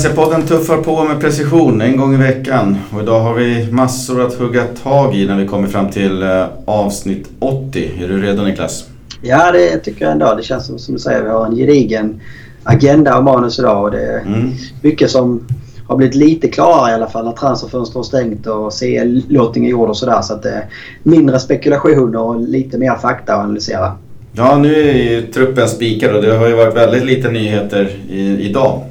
Valencia-podden tuffar på med precision en gång i veckan. Och idag har vi massor att hugga tag i när vi kommer fram till eh, avsnitt 80. Är du redo Niklas? Ja, det tycker jag ändå. Det känns som, som du säger, vi har en gedigen agenda och manus idag. Och det är mm. mycket som har blivit lite klarare i alla fall när transferfönstret har stängt och CL-lottning är gjord och sådär. Så att det är mindre spekulationer och lite mer fakta att analysera. Ja, nu är ju truppen spikad och det har ju varit väldigt lite nyheter i, idag.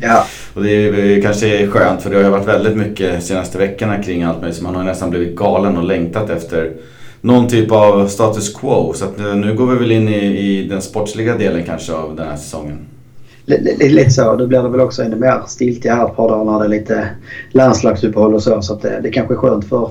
Ja. och det är eh, kanske skönt för det har ju varit väldigt mycket de senaste veckorna kring allt möjligt. Så man har nästan blivit galen och längtat efter någon typ av status quo. Så att eh, nu går vi väl in i, i den sportsliga delen kanske av den här säsongen. Lite så. Då blir det väl också ännu mer stiltje här ett par dagar när det är lite landslagsuppehåll och så. Så att det, det kanske är skönt för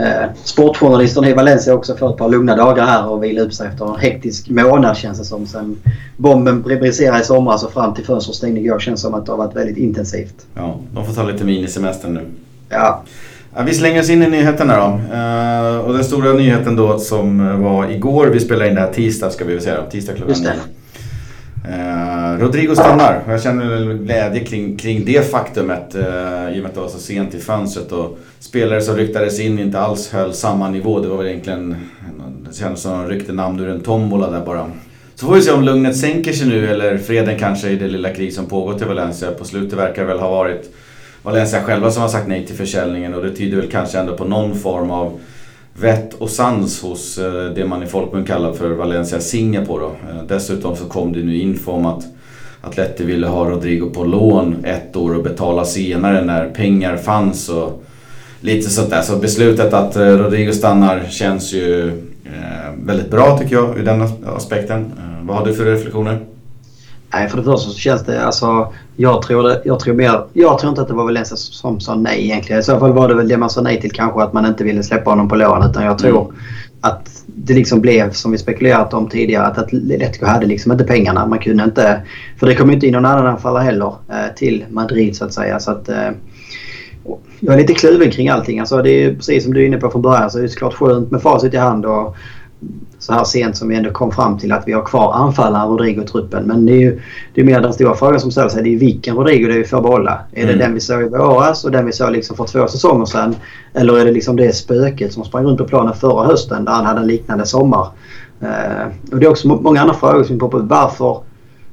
eh, sportjournalisterna i Valencia också får ett par lugna dagar här och vila upp sig efter en hektisk månad känns det som. Sen bomben briserade i somras och fram till fönstret stängde igår känns det som att det har varit väldigt intensivt. Ja, de får ta lite minisemester nu. Ja. ja. Vi slänger oss in i nyheterna då. Uh, och den stora nyheten då som var igår, vi spelar in det här tisdag ska vi väl säga, tisdag klockan. Eh, Rodrigo stannar och jag känner glädje kring, kring det faktumet eh, i och med att det var så sent i fönstret och spelare som ryktades in inte alls höll samma nivå. Det var väl egentligen, det kändes som att de ryckte namn ur en tombola där bara. Så får vi se om lugnet sänker sig nu eller freden kanske i det lilla krig som pågått i Valencia. På slutet verkar det väl ha varit Valencia själva som har sagt nej till försäljningen och det tyder väl kanske ändå på någon form av vett och sans hos eh, det man i folkmun kallar för Valencia Singapore. Eh, dessutom så kom det nu info om att Atleti ville ha Rodrigo på lån ett år och betala senare när pengar fanns och lite sånt där. Så beslutet att eh, Rodrigo stannar känns ju väldigt bra tycker jag ur den aspekten. Vad har du för reflektioner? Nej, för det första så känns det alltså... Jag tror, det, jag tror mer... Jag tror inte att det var Valencia som sa nej egentligen. I så fall var det väl det man sa nej till kanske att man inte ville släppa honom på lån. Utan jag tror mm. att det liksom blev som vi spekulerat om tidigare att Atletico hade liksom inte pengarna. Man kunde inte... För det kom inte in någon annan anfallare heller eh, till Madrid så att säga. Så att, eh, jag är lite kluven kring allting. Alltså, det är precis som du är inne på från början så är det såklart skönt med facit i hand. Och, så här sent som vi ändå kom fram till att vi har kvar anfallaren Rodrigo-truppen. Men det är ju det är mer den stora frågan som ställer sig. Det är vilken Rodrigo det är vi får behålla. Är mm. det den vi såg i våras och den vi såg liksom för två säsonger sedan? Eller är det liksom det spöket som sprang runt på planen förra hösten där han hade en liknande sommar? Uh, och det är också många andra frågor som poppar upp. Varför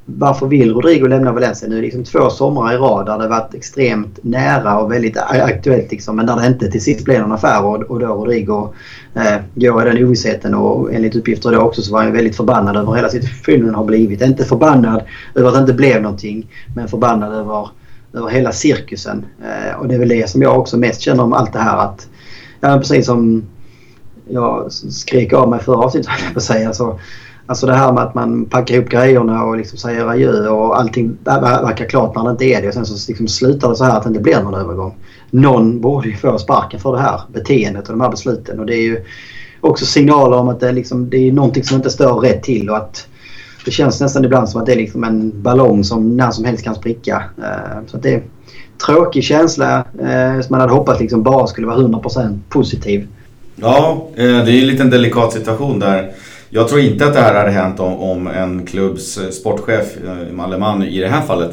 varför vill Rodrigo lämna Valencia? Nu är det liksom två somrar i rad där det varit extremt nära och väldigt aktuellt liksom, men där det inte till sist blev någon affär och, och då Rodrigo eh, går i den ovissheten och enligt uppgifter då också så var han väldigt förbannad över hela situationen har blivit. Inte förbannad över att det inte blev någonting men förbannad över, över hela cirkusen. Eh, och det är väl det som jag också mest känner om allt det här att ja, precis som jag skrek av mig förra avsnittet på att säga så Alltså det här med att man packar ihop grejerna och liksom säger adjö och allting verkar klart när det inte är det. Och sen så liksom slutar det så här att det inte blir någon övergång. Någon borde ju få sparken för det här beteendet och de här besluten. Och det är ju också signaler om att det är, liksom, det är någonting som inte står rätt till och att det känns nästan ibland som att det är liksom en ballong som när som helst kan spricka. Eh, så att det är en tråkig känsla eh, som man hade hoppats liksom bara skulle vara 100% positiv. Ja, eh, det är en liten delikat situation där jag tror inte att det här hade hänt om, om en klubbs eh, sportchef, eh, Malleman i det här fallet,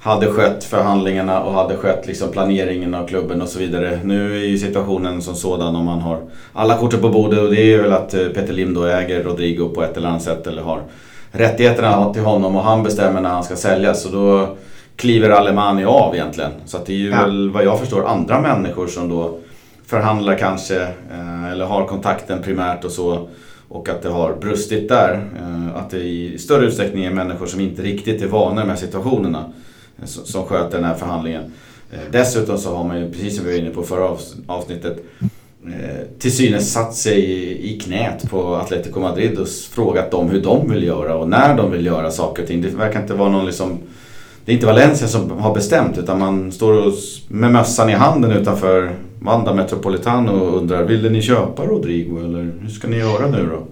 hade skött förhandlingarna och hade skött liksom planeringen av klubben och så vidare. Nu är ju situationen som sådan om man har alla korten på bordet och det är väl att eh, Peter Lim då äger Rodrigo på ett eller annat sätt eller har rättigheterna till honom och han bestämmer när han ska säljas. Så då kliver Alemani av egentligen. Så det är ju ja. väl vad jag förstår andra människor som då förhandlar kanske eller har kontakten primärt och så och att det har brustit där. Eh, att det i större utsträckning är människor som inte riktigt är vana med de här situationerna eh, som sköter den här förhandlingen. Eh, dessutom så har man ju, precis som vi var inne på förra avsnittet, till synes satt sig i knät på Atletico Madrid och frågat dem hur de vill göra och när de vill göra saker och ting. Det verkar inte vara någon liksom det är inte Valencia som har bestämt utan man står med mössan i handen utanför Vanda Metropolitano och undrar ville ni köpa Rodrigo eller hur ska ni göra nu då?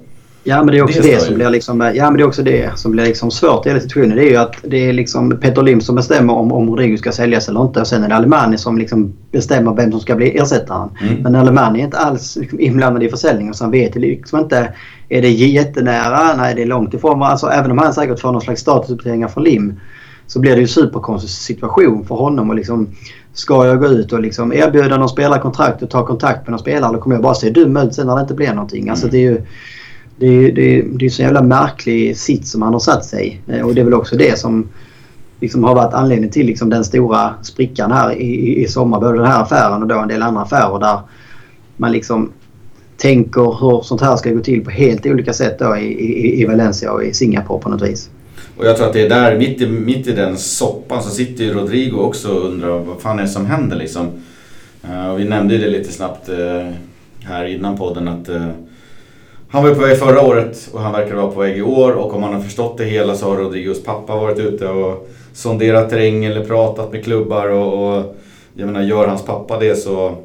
Ja men det är också det, det som blir liksom, ja, men det är också det som blir liksom svårt i hela situationen. Det är ju att det är liksom Peter Lim som bestämmer om, om Rodrigo ska säljas eller inte. Och sen är det Alemani som liksom bestämmer vem som ska bli ersättaren. Mm. Men Alemani är inte alls liksom inblandad i försäljningen så han vet liksom inte. Är det jättenära? Nej det är långt ifrån. Alltså även om han säkert får någon slags statusuppdateringar från Lim så blir det ju superkonstig situation för honom. Och liksom, ska jag gå ut och liksom erbjuda någon spelare kontrakt och ta kontakt med någon spelare då kommer jag bara se dum ut sen när det inte blir någonting. Alltså det är ju det är, det, är, det är så jävla märklig sits som han har satt sig eh, Och det är väl också det som liksom har varit anledning till liksom den stora sprickan här i, i sommar. Både den här affären och då en del andra affärer där man liksom tänker hur sånt här ska gå till på helt olika sätt då i, i, i Valencia och i Singapore på något vis. Och jag tror att det är där, mitt i, mitt i den soppan, så sitter ju Rodrigo också och undrar vad fan är det som händer liksom. Uh, och vi nämnde ju det lite snabbt uh, här innan podden att uh, han var på väg förra året och han verkar vara på väg i år och om man har förstått det hela så har Rodrigos pappa varit ute och sonderat terräng eller pratat med klubbar och, och jag menar gör hans pappa det så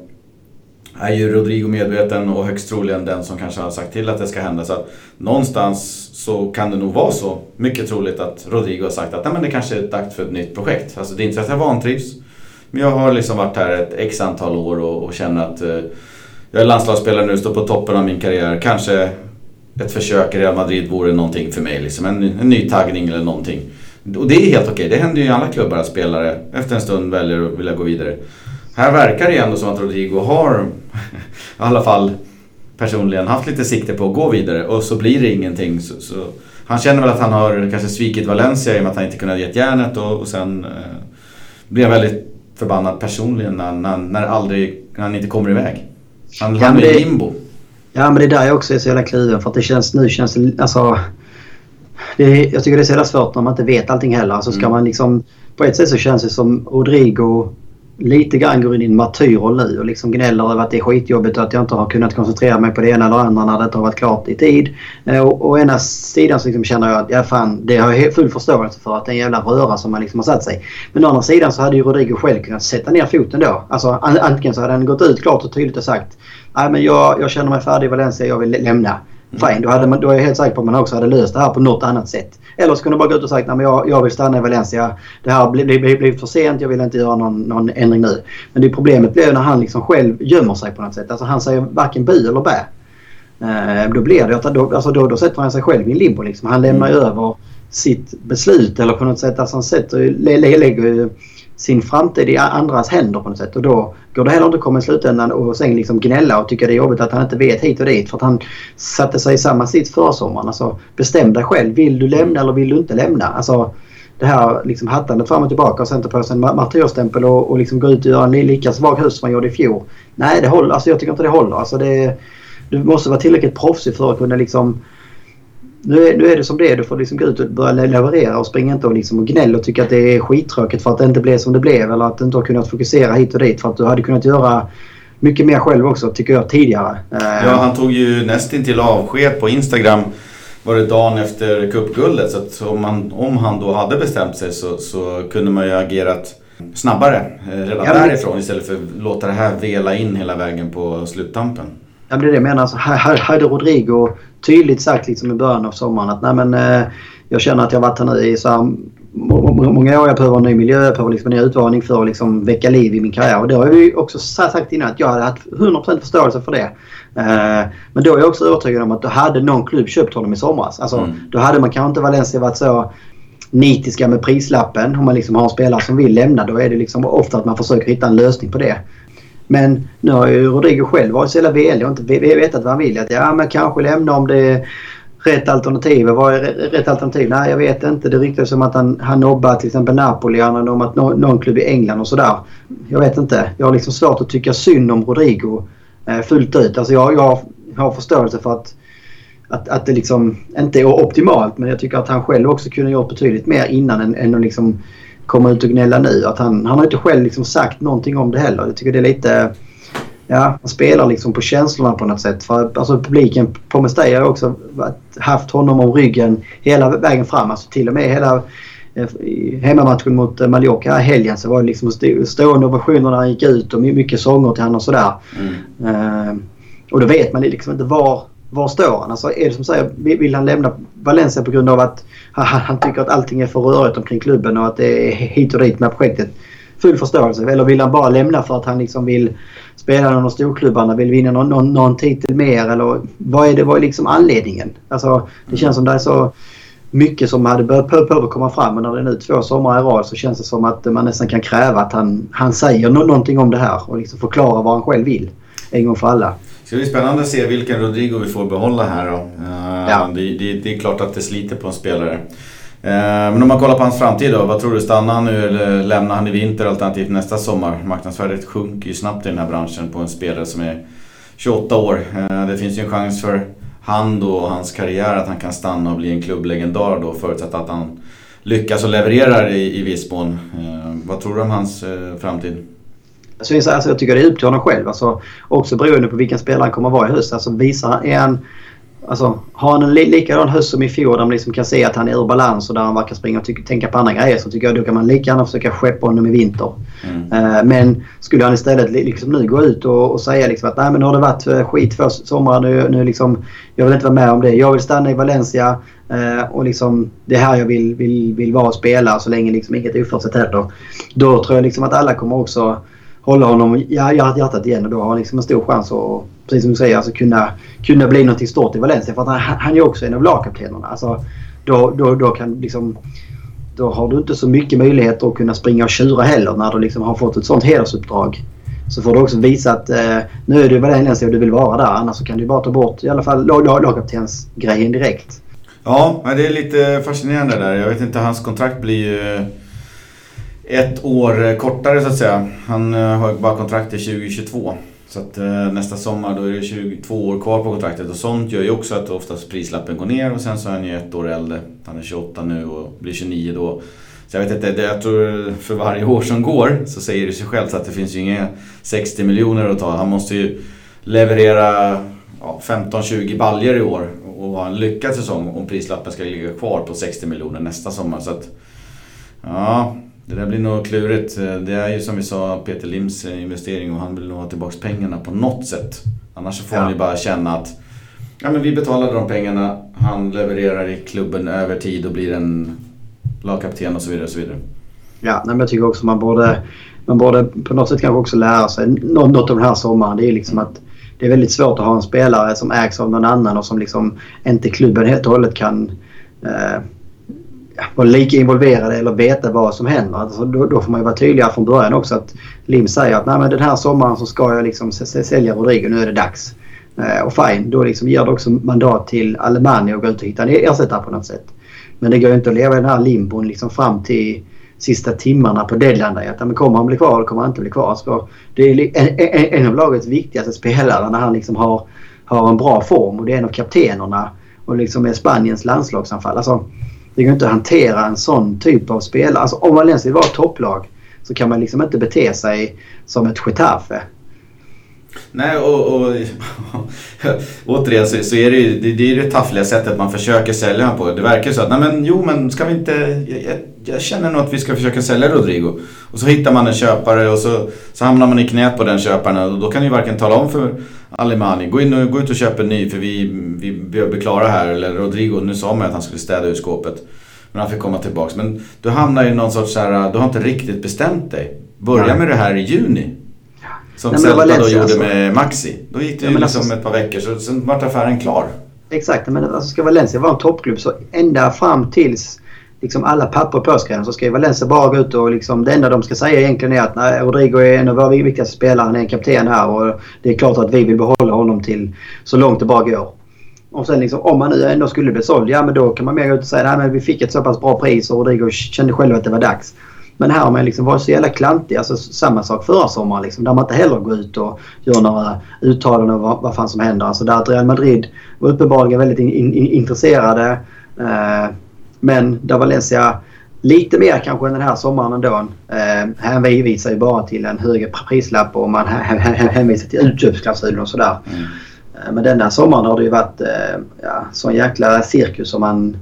är ju Rodrigo medveten och högst troligen den som kanske har sagt till att det ska hända. Så att någonstans så kan det nog vara så, mycket troligt att Rodrigo har sagt att Nej, men det kanske är dags för ett nytt projekt. Alltså det är inte så att jag vantrivs. Men jag har liksom varit här ett x antal år och, och känner att eh, jag är landslagsspelare nu, står på toppen av min karriär. Kanske ett försök i Real Madrid vore någonting för mig. Liksom. En, en ny taggning eller någonting. Och det är helt okej. Det händer ju i alla klubbar att spelare efter en stund väljer att vilja gå vidare. Här verkar det ändå som att Rodrigo har, i alla fall personligen, haft lite sikte på att gå vidare och så blir det ingenting. Så, så han känner väl att han har kanske svikit Valencia i och med att han inte kunnat ge järnet och, och sen eh, blir han väldigt förbannad personligen när, när, när, aldrig, när han inte kommer iväg. Han hamnar i limbo. Ja men det är där jag också är så jävla kluven för att det känns nu känns det alltså det jag tycker det är så jävla svårt när man inte vet allting heller. Så ska mm. man liksom, på ett sätt så känns det som Rodrigo lite grann går in i en martyrroll nu och liksom gnäller över att det är skitjobbigt och att jag inte har kunnat koncentrera mig på det ena eller andra när det inte har varit klart i tid. Eh, och å ena sidan så liksom känner jag att ja, fan, det har jag full förståelse för att det är en jävla röra som man liksom har satt sig. Men å andra sidan så hade ju Rodrigo själv kunnat sätta ner foten då. Alltså antingen så hade han gått ut klart och tydligt och sagt Nej men jag, jag känner mig färdig i Valencia, jag vill lämna. Fine, då, hade man, då är jag helt säker på att man också hade löst det här på något annat sätt. Eller så kunde man bara gå ut och sagt att jag, jag vill stanna i Valencia. Det här har blivit, blivit för sent, jag vill inte göra någon, någon ändring nu. Men det problemet blir när han liksom själv gömmer sig på något sätt. Alltså han säger varken bu eller bä. Eh, då blir det då, alltså då, då sätter han sig själv i en limbo. Liksom. Han lämnar mm. över sitt beslut eller på något sätt. Alltså han sätter, lägger sin framtid i andras händer på något sätt. Och då går det heller inte att komma i slutändan och sen liksom gnälla och tycka det är jobbigt att han inte vet hit och dit. För att han satte sig i samma sits förra sommaren. Alltså, bestäm dig själv. Vill du lämna eller vill du inte lämna? Alltså, det här liksom hattandet fram och tillbaka och sen ta på sig en martyrstämpel och, och liksom gå ut och göra en lika svag hus som man gjorde i fjol. Nej, det håller. Alltså, jag tycker inte det håller. Alltså, det, du måste vara tillräckligt proffsig för att kunna liksom nu är, nu är det som det är. Du får liksom gå ut och börja leverera och springa inte och, liksom och gnälla och tycka att det är skittråkigt för att det inte blev som det blev eller att du inte har kunnat fokusera hit och dit för att du hade kunnat göra mycket mer själv också tycker jag tidigare. Ja, han tog ju nästintill avsked på Instagram var det dagen efter cupguldet så om, man, om han då hade bestämt sig så, så kunde man ju agerat snabbare eh, redan ja, därifrån istället för att låta det här vela in hela vägen på sluttampen. Ja, det är det jag menar. Alltså, hade Rodrigo tydligt sagt liksom i början av sommaren att nej men eh, jag känner att jag varit här nu i så här, många år. Jag behöver en ny miljö, jag behöver liksom en ny utmaning för att liksom väcka liv i min karriär. Och det har vi också sagt innan att jag hade haft 100% förståelse för det. Eh, men då är jag också övertygad om att då hade någon klubb köpt honom i somras. Alltså, mm. Då hade man kanske inte Valencia varit så nitiska med prislappen. Om man liksom har en spelare som vill lämna då är det liksom ofta att man försöker hitta en lösning på det. Men nu har ju Rodrigo själv varit så jävla velig och inte vetat vad han vill. Att ja, men kanske lämna om det är rätt alternativ. Vad är rätt alternativ? Nej, jag vet inte. Det ryktas som att han, han nobbar till exempel Napoli. Han om att någon, någon klubb i England och sådär. Jag vet inte. Jag har liksom svårt att tycka synd om Rodrigo eh, fullt ut. Alltså jag, jag har förståelse för att, att, att det liksom inte är optimalt. Men jag tycker att han själv också kunde gjort betydligt mer innan än, än att liksom komma ut och gnälla nu. Att han, han har inte själv liksom sagt någonting om det heller. Jag tycker det är lite... Ja, han spelar liksom på känslorna på något sätt. För alltså publiken på Mestalla har också haft honom om ryggen hela vägen fram. Alltså till och med hela eh, hemmamatchen mot eh, Mallorca här helgen så var det liksom stående ovationer när han gick ut och mycket sånger till honom och sådär. Mm. Uh, och då vet man liksom inte var var står han? Alltså är det som säger, vill han lämna Valencia på grund av att han, han tycker att allting är för rörigt omkring klubben och att det är hit och dit med projektet? Full förståelse. Eller vill han bara lämna för att han liksom vill spela någon av storklubbarna, vill vinna någon, någon, någon titel mer? Eller vad är det vad är liksom anledningen? Alltså det känns som det är så mycket som hade behövt komma fram. och när det är nu två somrar i rad så känns det som att man nästan kan kräva att han, han säger no någonting om det här och liksom förklarar vad han själv vill. En gång för alla. Det ska bli spännande att se vilken Rodrigo vi får behålla här då. Uh, ja. det, det, det, är klart att det sliter på en spelare. Uh, men om man kollar på hans framtid då. Vad tror du? Stannar han nu eller lämnar han i vinter alternativt nästa sommar? Marknadsvärdet sjunker ju snabbt i den här branschen på en spelare som är 28 år. Uh, det finns ju en chans för han då och hans karriär att han kan stanna och bli en klubblegendar då förutsatt att han lyckas och levererar i, i viss mån. vad tror du om hans framtid? Så alltså, jag tycker det är upp till honom själv. Alltså, också beroende på vilken spelare han kommer att vara i höst. Alltså, visar är han, alltså, har han en li likadan höst som i fjol där man liksom kan se att han är ur balans och där han verkar springa och tänka på andra grejer så tycker jag då kan man lika gärna försöka skeppa honom i vinter. Mm. Uh, men skulle han istället liksom nu gå ut och, och säga liksom att Nej, men nu har det varit eh, skit två somrar nu, nu liksom, jag vill inte vara med om det. Jag vill stanna i Valencia uh, och liksom, det är här jag vill, vill, vill vara och spela så länge liksom inget oförutsett händer. Då tror jag liksom att alla kommer också hålla honom i hjärtat igen och då har han liksom en stor chans att, precis som du säger, alltså kunna, kunna bli något stort i Valencia. För att han, han är också en av lagkaptenerna. Alltså, då, då, då, kan liksom, då har du inte så mycket möjligheter att kunna springa och tjura heller när du liksom har fått ett sånt hedersuppdrag. Så får du också visa att eh, nu är du Valencia och du vill vara där. Annars så kan du bara ta bort i alla fall lag, lag, lagkaptensgrejen direkt. Ja, det är lite fascinerande där. Jag vet inte, hans kontrakt blir ju ett år eh, kortare så att säga. Han eh, har bara kontrakt till 2022. Så att eh, nästa sommar då är det 22 år kvar på kontraktet och sånt gör ju också att oftast prislappen går ner och sen så är han ju ett år äldre. Han är 28 nu och blir 29 då. Så jag vet inte, jag tror för varje år som går så säger det sig självt att det finns ju inga 60 miljoner att ta. Han måste ju leverera ja, 15-20 baljer i år och ha en lyckad säsong om prislappen ska ligga kvar på 60 miljoner nästa sommar. Så att, ja, det där blir nog klurigt. Det är ju som vi sa Peter Lims investering och han vill nog ha tillbaka pengarna på något sätt. Annars får ja. han ju bara känna att ja, men vi betalade de pengarna, han levererar i klubben över tid och blir en lagkapten och så vidare. Och så vidare. Ja, men jag tycker också man borde, man borde på något sätt kanske också lära sig något av den här sommaren. Det är liksom att det är väldigt svårt att ha en spelare som ägs av någon annan och som liksom inte klubben helt och hållet kan eh, vara lika involverade eller veta vad som händer. Alltså, då, då, får man ju vara tydligare från början också. att Lim säger att Nej, men den här sommaren så ska jag liksom sälja Rodrigo. Nu är det dags. Eh, och fine, då liksom ger det också mandat till Alemania att gå ut och hitta en ersättare på något sätt. Men det går ju inte att leva i den här limbon liksom fram till sista timmarna på deadline. Att, men kommer han bli kvar eller kommer han inte bli kvar? Så det är en, en, en av lagets viktigaste spelare när han liksom har, har en bra form och det är en av kaptenerna och liksom är Spaniens landslagsanfall. Alltså, det går inte att hantera en sån typ av spelare. Alltså, om Valencia vill vara ett topplag så kan man liksom inte bete sig som ett Getafe. Nej, och, och återigen så, så, är det ju det, det, är det taffliga sättet man försöker sälja på. Det verkar ju så att, nej men jo men ska vi inte, jag, känner nog att vi ska försöka sälja Rodrigo. Och så hittar man en köpare och så, så hamnar man i knät på den köparen och då kan ju varken tala om för Alemani, gå, in och, gå ut och köp en ny för vi, vi behöver bli klara här. Eller Rodrigo, nu sa man att han skulle städa ur skåpet. Men han fick komma tillbaks. Men du hamnar i någon sorts så här, du har inte riktigt bestämt dig. Börja Nej. med det här i juni. Som Nej, Celta då gjorde alltså. med Maxi. Då gick det ju liksom alltså, ett par veckor så sen vart affären klar. Exakt, men alltså ska Valencia vara en toppklubb så ända fram tills liksom alla papper påskrivna så ska Valencia bara gå ut och liksom, det enda de ska säga egentligen är att nej, Rodrigo är en av våra viktigaste spelare. Han är en kapten här och det är klart att vi vill behålla honom till så långt det bara går. Och sen liksom, om man nu ändå skulle bli såld, ja men då kan man mer gå ut och säga att vi fick ett så pass bra pris och Rodrigo kände själv att det var dags. Men här har man liksom varit så jävla klantig. Alltså samma sak förra sommaren liksom, där man inte heller går ut och gör några uttalanden om vad, vad fan som händer. Alltså där Real Madrid var uppenbarligen väldigt in, in, intresserade. Eh, men där Valencia lite mer kanske än den här sommaren ändå. Eh, hänvisar ju bara till en högre prislapp och man hänvisar till utköpsklausulen och sådär. Mm. Eh, men denna sommaren har det ju varit eh, ja, sån jäkla cirkus som man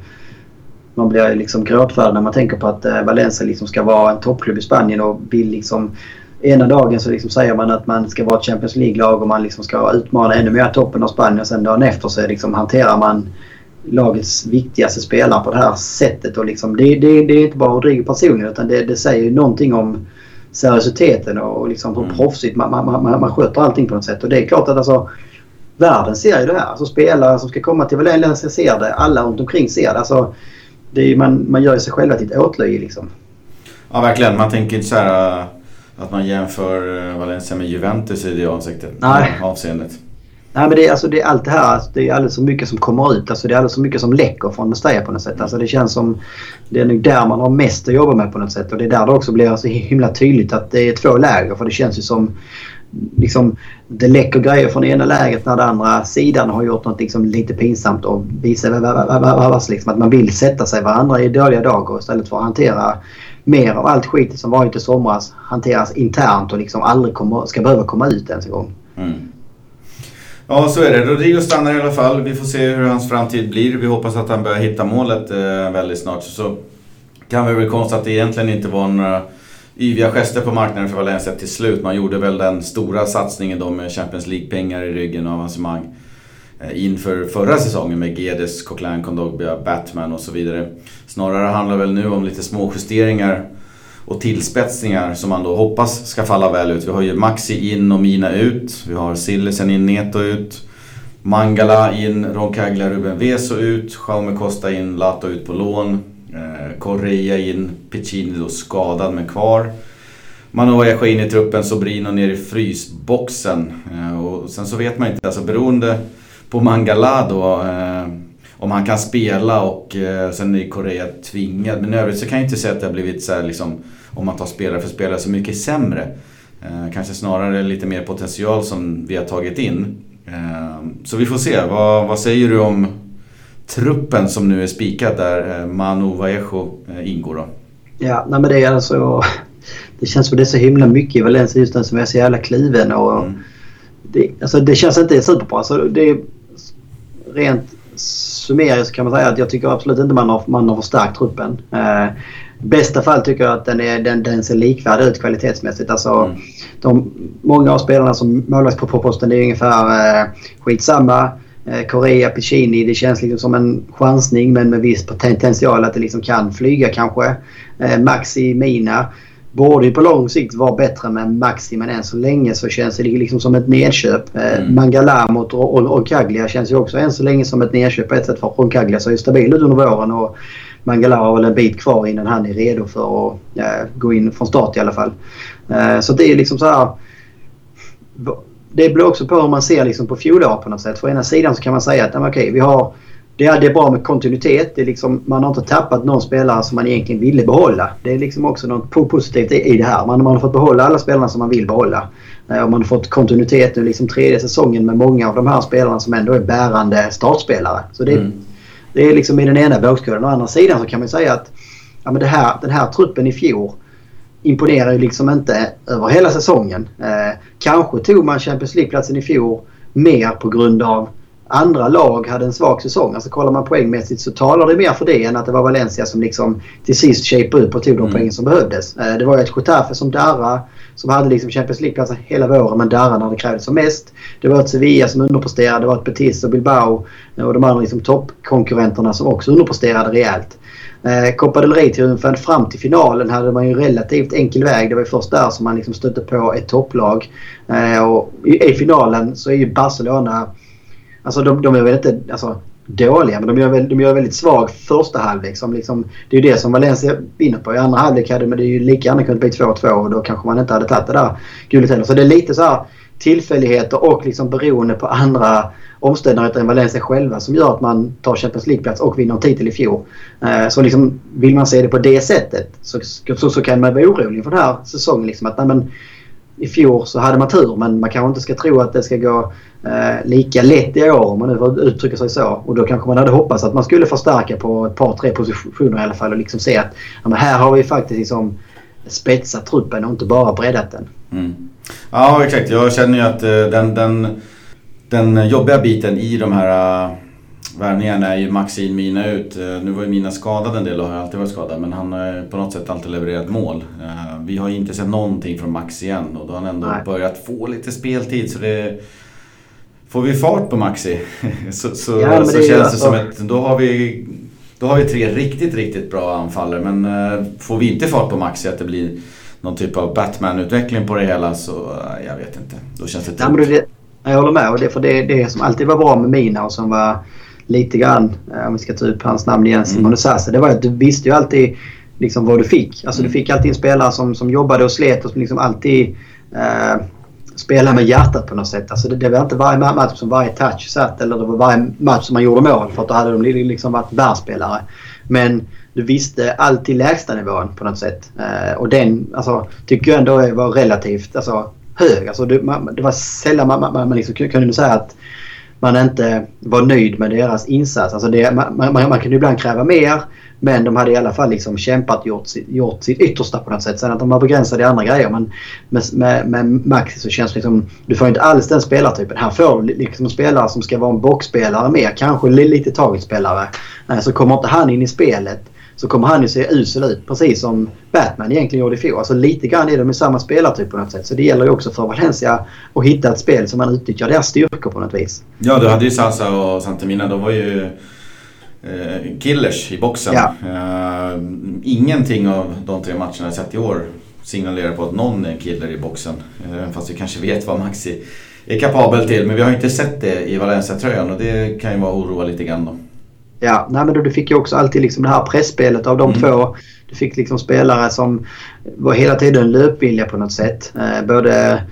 man blir liksom gråtfärdig när man tänker på att eh, Valencia liksom ska vara en toppklubb i Spanien och vill liksom Ena dagen så liksom säger man att man ska vara ett Champions League-lag och man liksom ska utmana ännu mer toppen av Spanien. Och sen dagen efter så liksom hanterar man lagets viktigaste spelare på det här sättet. Och liksom, det, det, det är inte bara Rodrigo personligen utan det, det säger ju någonting om seriositeten och liksom hur mm. proffsigt man, man, man, man sköter allting på något sätt. Och det är klart att alltså, världen ser ju det här. Alltså spelare som ska komma till Valencia ser det. Alla runt omkring ser det. Alltså, det är, man, man gör sig själva till ett åtlöje liksom. Ja verkligen. Man tänker inte så här äh, att man jämför äh, Valencia med Juventus i det avsiktet, Nej. avseendet. Nej men det är, alltså, det är allt det här. Alltså, det är alldeles så mycket som kommer ut. Alltså, det är alldeles så mycket som läcker från Mestalla på något sätt. Alltså, det känns som det är nog där man har mest att jobba med på något sätt. Och det är där det också blir så himla tydligt att det är två läger. För det känns ju som liksom, det läcker grejer från ena läget när den andra sidan har gjort något liksom, lite pinsamt och visar liksom, att man vill sätta sig varandra i dåliga dagar istället för att hantera mer av allt skit som varit i somras hanteras internt och liksom aldrig kommer, ska behöva komma ut ens en gång. Mm. Ja, så är det. Rodrigo stannar i alla fall. Vi får se hur hans framtid blir. Vi hoppas att han börjar hitta målet eh, väldigt snart. Så kan vi väl konstatera att det egentligen inte var några yviga gester på marknaden för Valencia till slut. Man gjorde väl den stora satsningen då med Champions League-pengar i ryggen och avancemang eh, inför förra säsongen med Gedes, Coquelin, Kondogbia, Batman och så vidare. Snarare handlar det väl nu om lite små justeringar och tillspetsningar som man då hoppas ska falla väl ut. Vi har ju Maxi in och Mina ut. Vi har Sillesen in, Neto ut. Mangala in, Roncaglia, Ruben Veso ut. Jaume Costa in, Lato ut på lån. Eh, Correa in, Piccini då skadad men kvar. Manoa in i truppen, Sobrino ner i frysboxen. Eh, och sen så vet man inte, alltså beroende på Mangala då. Eh, om han kan spela och eh, sen är Korea tvingad. Men i övrigt så kan jag inte säga att det har blivit så här, liksom, om man tar spelare för spelare, så mycket sämre. Eh, kanske snarare lite mer potential som vi har tagit in. Eh, så vi får se. Vad, vad säger du om truppen som nu är spikad där eh, Manu Vallejo eh, ingår då? Ja, nej men det är alltså... Det känns som det är så himla mycket i Valencia just nu som är så jävla kliven och... Mm. Det, alltså det känns inte superbra. Alltså det är rent summeriskt kan man säga att jag tycker absolut inte man har, man har förstärkt truppen. Eh, bästa fall tycker jag att den, är, den, den ser likvärdig ut kvalitetsmässigt. Alltså, mm. de, många av spelarna som målvakts på posten är ungefär eh, skitsamma. Eh, Korea, Piccini, det känns liksom som en chansning men med viss potential att det liksom kan flyga kanske. Eh, Maxi, Mina borde ju på lång sikt vara bättre med Maxi men än så länge så känns det liksom som ett nedköp. Eh, mm. Mangala mot Roncaglia känns ju också än så länge som ett nedköp på ett sätt för Roncaglia ser ju stabil ut under våren och Mangala har väl en bit kvar innan han är redo för att ja, gå in från start i alla fall. Eh, så det är liksom så här. Det beror också på hur man ser liksom på fjolåret på något sätt. För ena sidan så kan man säga att okay, vi har det är, det är bra med kontinuitet. Det är liksom, man har inte tappat någon spelare som man egentligen ville behålla. Det är liksom också något positivt i, det här. Man, man har fått behålla alla spelarna som man vill behålla. Eh, och man har fått kontinuitet nu liksom tredje säsongen med många av de här spelarna som ändå är bärande startspelare. Så det, mm. det är liksom i den ena vågskålen. Å andra sidan så kan man säga att ja, men det här, den här truppen i fjol imponerar ju liksom inte över hela säsongen. Eh, kanske tog man Champions League-platsen i fjol mer på grund av andra lag hade en svag säsong. Alltså kollar man poängmässigt så talar det mer för det än att det var Valencia som liksom till sist shapade upp och tog de mm. poängen som behövdes. Eh, det var ju ett Getafe som darra som hade liksom Champions League-platser hela våren men darra när det krävdes som mest. Det var ett Sevilla som underpresterade. Det var ett Betis och Bilbao och de andra liksom toppkonkurrenterna som också underpresterade rejält. Eh, Copa del Rey-triumfen fram till finalen hade man ju relativt enkel väg. Det var ju först där som man liksom stötte på ett topplag. Eh, och i, I finalen så är ju Barcelona Alltså de, de är väl inte alltså, dåliga men de gör, väl, de gör väldigt svag första halvlek. Som liksom, det är ju det som Valencia vinner på. I andra halvlek hade men det är ju lika gärna kunnat bli 2-2 och då kanske man inte hade tagit det där guldet heller. Så det är lite så här tillfälligheter och liksom beroende på andra omständigheter än Valencia själva som gör att man tar Champions League-plats och vinner en titel i fjol. Eh, så liksom, vill man se det på det sättet så, så, så kan man vara orolig för den här säsongen. Liksom, att, nej, men, i fjol så hade man tur men man kanske inte ska tro att det ska gå eh, lika lätt i år om man nu får uttrycka sig så. Och då kanske man hade hoppats att man skulle förstärka på ett par tre positioner i alla fall och liksom se att ja, här har vi faktiskt liksom spetsat truppen och inte bara breddat den. Mm. Ja exakt, jag känner ju att eh, den, den, den jobbiga biten i de här eh, värvningarna är ju Maxim Mina ut. Eh, nu var ju Mina skadad en del och har alltid varit skadad men han har på något sätt alltid levererat mål. Eh, vi har ju inte sett någonting från Max igen och då har han ändå Nej. börjat få lite speltid så det... Får vi fart på Maxi så, så, ja, så det känns det som att då har vi då har vi tre riktigt, riktigt bra anfallare men eh, får vi inte fart på Maxi att det blir någon typ av Batman-utveckling på det hela så jag vet inte. Då känns det tungt. Ja, jag håller med och det, för det, det som alltid var bra med Mina och som var lite grann, om vi ska ta upp hans namn igen, Simon mm. Sasa, det var att du visste ju alltid liksom vad du fick. Alltså du fick alltid en spelare som, som jobbade och slet och som liksom alltid eh, spelade med hjärtat på något sätt. Alltså det, det var inte varje match som varje touch satt eller det var varje match som man gjorde mål för att då hade de liksom varit världsspelare. Men du visste alltid lägstanivån på något sätt. Eh, och den alltså, tycker jag ändå var relativt alltså, hög. Alltså, det, man, det var sällan man, man, man liksom kunde säga att man inte var nöjd med deras insats. Alltså det, man, man, man kunde ibland kräva mer men de hade i alla fall liksom kämpat och gjort, gjort sitt yttersta på något sätt. Sen att de var begränsade i andra grejer. Men med, med, med Maxi så känns det liksom... Du får inte alls den spelartypen. Här får du liksom en spelare som ska vara en boxspelare mer. Kanske lite targetspelare. Eh, så kommer inte han in i spelet så kommer han ju se usel ut. Precis som Batman egentligen gjorde i fjol. Alltså lite grann är de i samma spelartyp på något sätt. Så det gäller ju också för Valencia att hitta ett spel som man utnyttjar deras styrkor på något vis. Ja, du hade ju Sasa och Santemina. De var ju eh, killers i boxen. Ja. Eh, ingenting av de tre matcherna jag sett i år signalerar på att någon är en killer i boxen. Eh, fast vi kanske vet vad Maxi är kapabel till. Men vi har inte sett det i Valencia-tröjan och det kan ju vara oroa lite grann då. Ja, nej, men du fick ju också alltid liksom det här pressspelet av de mm. två. Du fick liksom spelare som var hela tiden löpvilliga på något sätt. Eh, både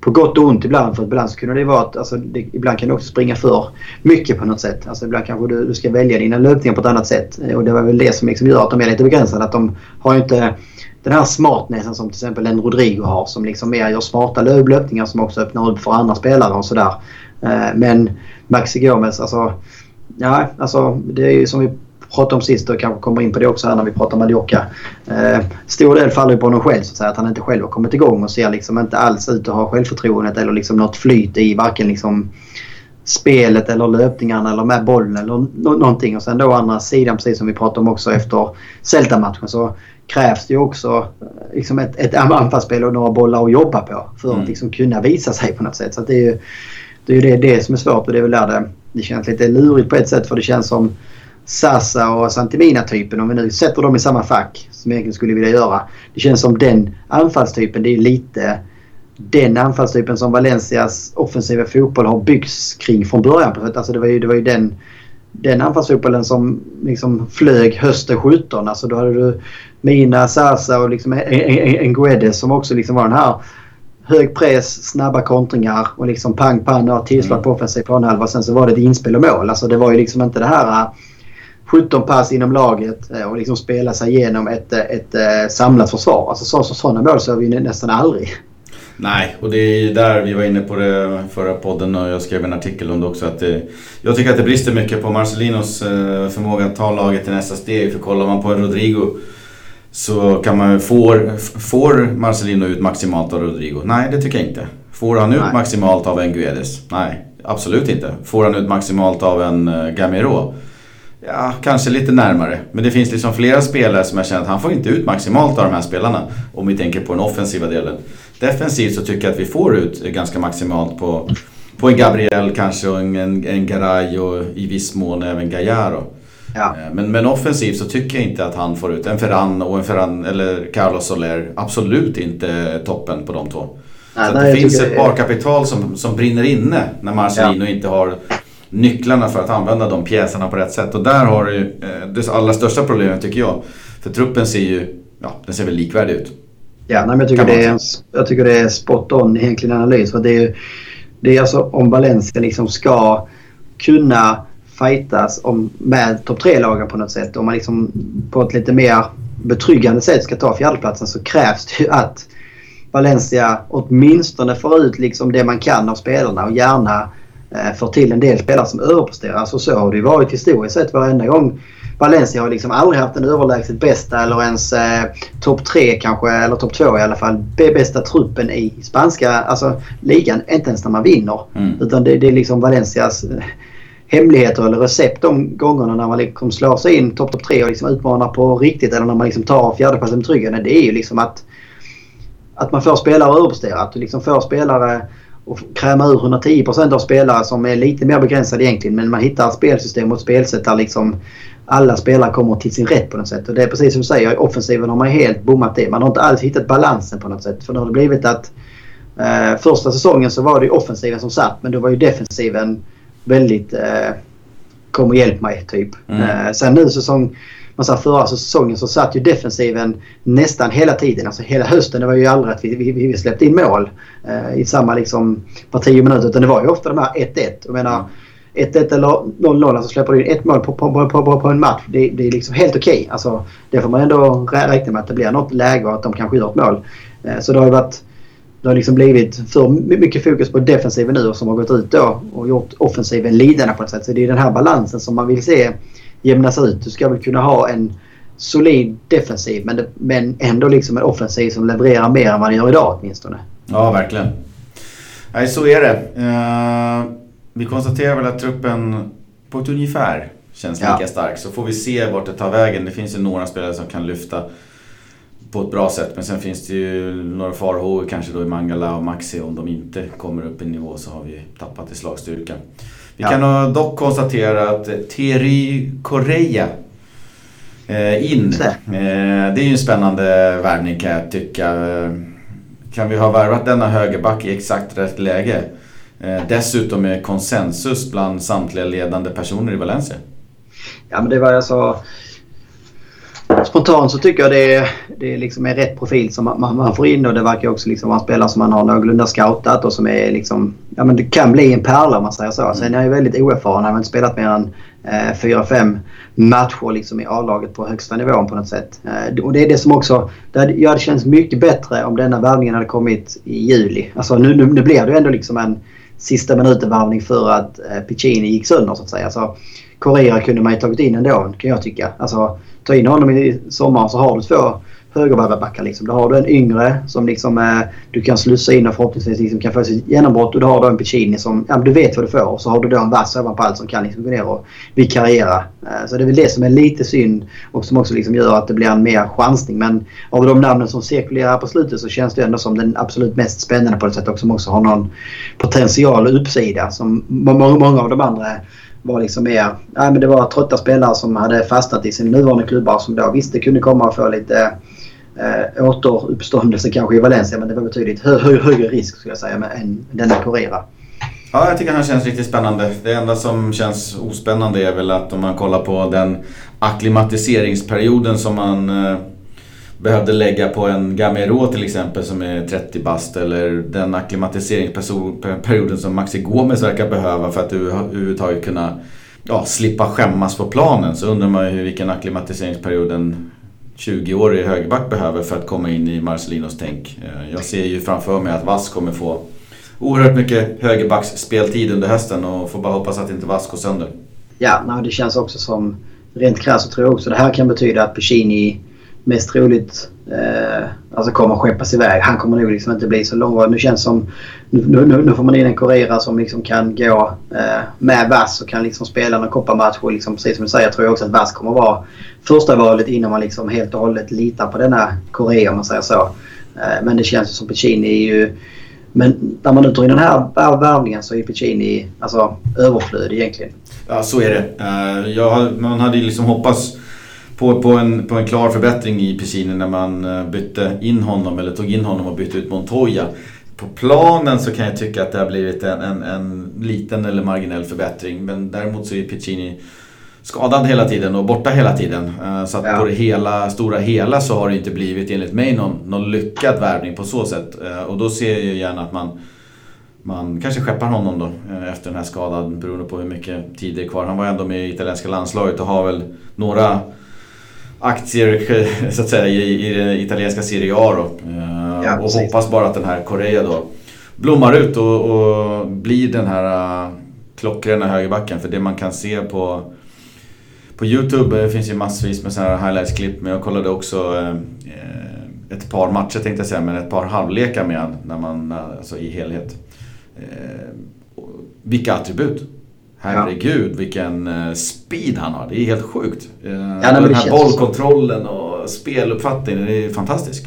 på gott och ont ibland. För ibland så kunde det vara att alltså, det, ibland kan du också springa för mycket på något sätt. Alltså, ibland kanske du, du ska välja dina löpningar på ett annat sätt. Och det var väl det som liksom gör att de är lite begränsade. Att de har ju inte den här smartnessen som till exempel en Rodrigo har. Som liksom mer gör smarta löpningar som också öppnar upp för andra spelare och sådär. Eh, men Maxi Gomez, alltså Ja, alltså det är ju som vi pratade om sist och kanske kommer in på det också här när vi pratar Mallorca. Eh, stor del faller ju på honom själv så att säga. Att han inte själv har kommit igång och ser liksom inte alls ut att ha självförtroendet eller liksom något flyt i varken liksom spelet eller löpningarna eller med bollen eller någonting. Och sen då andra sidan precis som vi pratade om också efter Celta-matchen så krävs det ju också liksom ett, ett anfallsspel och några bollar att jobba på för mm. att liksom kunna visa sig på något sätt. Så det är ju det, är det som är svårt och det är väl där det det känns lite lurigt på ett sätt för det känns som Sasa och Santimina-typen, om vi nu sätter dem i samma fack som jag egentligen skulle vilja göra. Det känns som den anfallstypen, det är lite den anfallstypen som Valencias offensiva fotboll har byggts kring från början. Alltså det var ju, det var ju den, den anfallsfotbollen som liksom flög hösten 17. Alltså då hade du Mina, Sasa och liksom Nguedes som också liksom var den här hög press, snabba kontringar och liksom pang, pang och tillslag på offensiv planhalva. Sen så var det ett inspel och mål. Alltså det var ju liksom inte det här 17 äh, pass inom laget äh, och liksom spela sig igenom ett, äh, ett, ett samlat försvar. Alltså så, så, sådana mål så vi nästan aldrig. Nej, och det är där vi var inne på det förra podden och jag skrev en artikel om det också. Att det, jag tycker att det brister mycket på Marcelinos förmåga att ta laget till nästa steg. För kollar man på Rodrigo så kan man får, får Marcelino ut maximalt av Rodrigo? Nej, det tycker jag inte. Får han ut Nej. maximalt av en Guedes? Nej, absolut inte. Får han ut maximalt av en uh, Gamero? Ja, kanske lite närmare. Men det finns liksom flera spelare som jag känner att han får inte ut maximalt av de här spelarna. Om vi tänker på den offensiva delen. Defensivt så tycker jag att vi får ut ganska maximalt på, på en Gabriel kanske och en, en, en Garay och i viss mån även Gallardo. Ja. Eh, men, men offensivt så tycker jag inte att han får ut en Ferran och en Ferran eller Carlos Soler. Absolut inte toppen på de två. Nej, så nej, det finns ett sparkapital som, som brinner inne när Marcelino ja. inte har nycklarna för att använda de pjäserna på rätt sätt. Och där har du eh, det allra största problemet tycker jag. För truppen ser ju, ja den ser väl likvärdig ut. Ja, nej, men jag, tycker det är, jag tycker det är spot on egentligen analys. För det är, det är alltså om Valencia liksom ska kunna fightas om, med topp 3-lagen på något sätt. Om man liksom på ett lite mer betryggande sätt ska ta fjärdeplatsen så krävs det ju att Valencia åtminstone får ut liksom det man kan av spelarna och gärna eh, får till en del spelare som överpresterar. Alltså så har det ju varit historiskt sett varenda gång. Valencia har liksom aldrig haft den överlägset bästa eller ens eh, topp 3 kanske, eller topp 2 i alla fall, bästa truppen i spanska alltså, ligan. Inte ens när man vinner. Mm. Utan det, det är liksom Valencias eh, hemligheter eller recept de gångerna när man liksom slår sig in topp top tre och liksom utmanar på riktigt eller när man liksom tar fjärdeplatsen med tryggheten. Det är ju liksom att, att man får spelare överpresterat. överprestera. Att du liksom får spelare och kräma ur 110 av spelare som är lite mer begränsade egentligen. Men man hittar ett spelsystem och ett spelsätt där liksom alla spelare kommer till sin rätt på något sätt. Och det är precis som du säger, i offensiven har man helt bommat det. Man har inte alls hittat balansen på något sätt. För nu har det blivit att eh, första säsongen så var det offensiven som satt men då var ju defensiven väldigt eh, kom och hjälp mig typ. Mm. Eh, sen nu säsong, man sa förra säsongen så satt ju defensiven nästan hela tiden. Alltså hela hösten. Det var ju aldrig att vi, vi, vi släppte in mål eh, i samma liksom var tio minuter. Utan det var ju ofta de här 1-1. Jag menar 1-1 eller 0-0. Alltså släpper du in ett mål på, på, på, på en match. Det, det är liksom helt okej. Okay. Alltså, det får man ändå räkna med att det blir något läge och att de kan skjuta ett mål. Eh, så det har ju varit det har liksom blivit för mycket fokus på defensiven nu och som har gått ut då och gjort offensiven lidande på ett sätt. Så det är den här balansen som man vill se jämnas ut. Du ska väl kunna ha en solid defensiv men, men ändå liksom en offensiv som levererar mer än vad den gör idag åtminstone. Ja, verkligen. Nej, så är det. Uh, vi konstaterar väl att truppen på ett ungefär känns lika ja. stark. Så får vi se vart det tar vägen. Det finns ju några spelare som kan lyfta på ett bra sätt. Men sen finns det ju några farhågor kanske då i Mangala och Maxi. Om de inte kommer upp i nivå så har vi tappat i slagstyrka. Vi ja. kan dock konstatera att Thierry Correia eh, in. Eh, det är ju en spännande värvning kan jag tycka. Kan vi ha värvat denna högerback i exakt rätt läge? Eh, dessutom med konsensus bland samtliga ledande personer i Valencia. Ja men det var jag sa spontant så tycker jag det är, det liksom är rätt profil som man, man, får in och det verkar också liksom vara en spelare som man har någorlunda scoutat och som är liksom, ja men det kan bli en pärla om man säger så. Mm. Sen är han ju väldigt oerfaren. Han har inte spelat mer än eh, 4-5 matcher liksom i A-laget på högsta nivån på något sätt. Eh, och det är det som också, det hade, ja, det känns mycket bättre om denna värvningen hade kommit i juli. Alltså nu, nu, nu blir det ändå liksom en sista minuten-värvning för att eh, Piccini gick sönder så att säga. Alltså, Correa kunde man ju tagit in ändå kan jag tycka. Alltså ta in honom i sommar så har du två högerbackar. Liksom. Då har du en yngre som liksom, eh, du kan slussa in och förhoppningsvis liksom kan få sitt genombrott. Och då har du en Piccini som ja, du vet vad du får. Och så har du då en vass ovanpå allt som kan liksom gå ner och vikariera. Eh, så det är väl det som är lite synd och som också liksom gör att det blir en mer chansning. Men av de namnen som cirkulerar på slutet så känns det ändå som den absolut mest spännande på det sätt och som också har någon potential och uppsida som många, många av de andra var liksom mer... Nej, men det var trötta spelare som hade fastnat i sina nuvarande klubbar som då visste kunde komma och få lite eh, återuppståndelse kanske i Valencia. Men det var betydligt hö hö högre risk skulle jag säga med, än denna Correra. Ja, jag tycker han känns riktigt spännande. Det enda som känns ospännande är väl att om man kollar på den akklimatiseringsperioden som man eh, behövde lägga på en Gamero till exempel som är 30 bast eller den akklimatiseringsperioden som Maxi Gomes verkar behöva för att överhuvudtaget kunna ja, slippa skämmas på planen så undrar man ju vilken akklimatiseringsperiod en 20-årig högerback behöver för att komma in i Marcelinos tänk. Eh, jag ser ju framför mig att Vass kommer få oerhört mycket högerbacks speltid under hösten och får bara hoppas att inte Vass går sönder. Ja, det känns också som rent krasst så tror jag också det här kan betyda att Puccini mest troligt eh, alltså kommer skeppas iväg. Han kommer nog liksom inte bli så långvarig. Nu känns som... Nu, nu, nu får man in en kurera som liksom kan gå eh, med Vass och kan liksom spela någon kopparmatch. Och liksom, precis som du säger tror jag också att Vass kommer vara första valet innan man liksom helt och hållet litar på denna Korea om man säger så. Eh, men det känns som Piccini är ju... Men när man nu tar in den här värvningen så är Piccini alltså, överflödig egentligen. Ja, så är det. Uh, jag, man hade ju liksom hoppats på, på, en, på en klar förbättring i Piccini när man eh, bytte in honom eller tog in honom och bytte ut Montoya. På planen så kan jag tycka att det har blivit en, en, en liten eller marginell förbättring men däremot så är Piccini skadad hela tiden och borta hela tiden. Eh, så att ja. på det hela, stora hela så har det inte blivit enligt mig någon, någon lyckad värvning på så sätt. Eh, och då ser jag gärna att man man kanske skeppar honom då efter den här skadan beroende på hur mycket tid det är kvar. Han var ändå med i italienska landslaget och har väl några aktier så att säga i, i den italienska Serie A då. Eh, ja, och precis. hoppas bara att den här Correa då blommar ut och, och blir den här uh, klockrena högerbacken. För det man kan se på på Youtube det finns ju massvis med sådana här highlights-klipp men jag kollade också eh, ett par matcher tänkte jag säga, men ett par halvlekar med han när man, alltså i helhet. Eh, vilka attribut! Herregud ja. vilken eh, speed han har. Det är helt sjukt. Eh, ja, den här bollkontrollen och speluppfattningen, det är fantastisk.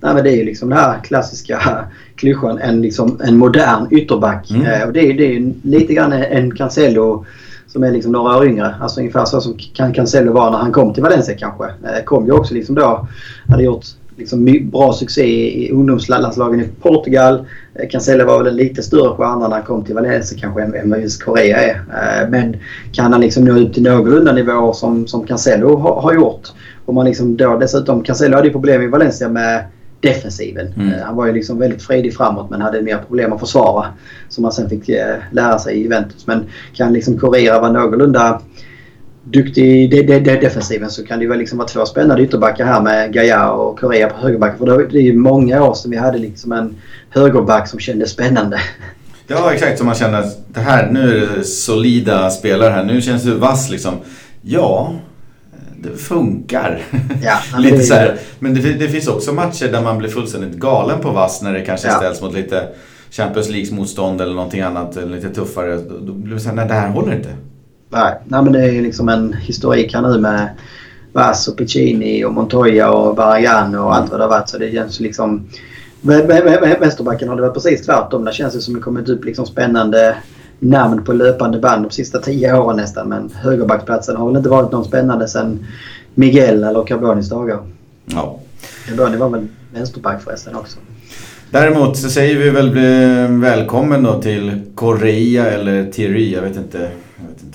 Nej, men det är ju liksom den här klassiska klyschan, en, liksom, en modern ytterback. Mm. Eh, och det är, är lite grann en Cancelo som är liksom några år yngre. Alltså ungefär så som Cancelo var när han kom till Valencia kanske. kom ju också liksom då, hade gjort liksom bra succé i ungdomslandslagen i Portugal. Eh, Cancelo var väl en lite större stjärna när han kom till Valencia kanske än vad just Korea är. Eh, men kan han liksom nå upp till någorlunda nivåer som, som Cancelo har, har gjort. Och man liksom då dessutom, Cancelo hade ju problem i Valencia med defensiven. Mm. Han var ju liksom väldigt fredig framåt men hade mer problem att försvara. Som han sen fick lära sig i Juventus. Men kan liksom Korea vara någorlunda duktig i de, de, de defensiven så kan det ju liksom vara två spännande ytterbackar här med Gaia och Korea på högerbacken. För det är ju många år sedan vi hade liksom en högerback som kändes spännande. Ja exakt, som man känner att det här, nu är det solida spelare här. Nu känns det vass liksom. Ja, det funkar. Ja, lite så här. Men det, det, finns också matcher där man blir fullständigt galen på vass när det kanske ja. ställs mot lite Champions League motstånd eller någonting annat, lite tuffare. Då blir det så här, nej det här håller inte. Nej, nej men det är ju liksom en historik här nu med Vass och Piccini och Montoya och Barragan och allt vad det har varit. Så det känns liksom... Vänsterbacken har det varit precis tvärtom. Det känns ju som det kommit upp liksom spännande namn på löpande band de sista tio åren nästan. Men högerbacksplatsen har väl inte varit någon spännande sen Miguel eller Carbonis dagar. Ja. Carboni var väl vänsterback förresten också. Däremot så säger vi väl välkommen då till Korea eller Thierry, jag vet inte,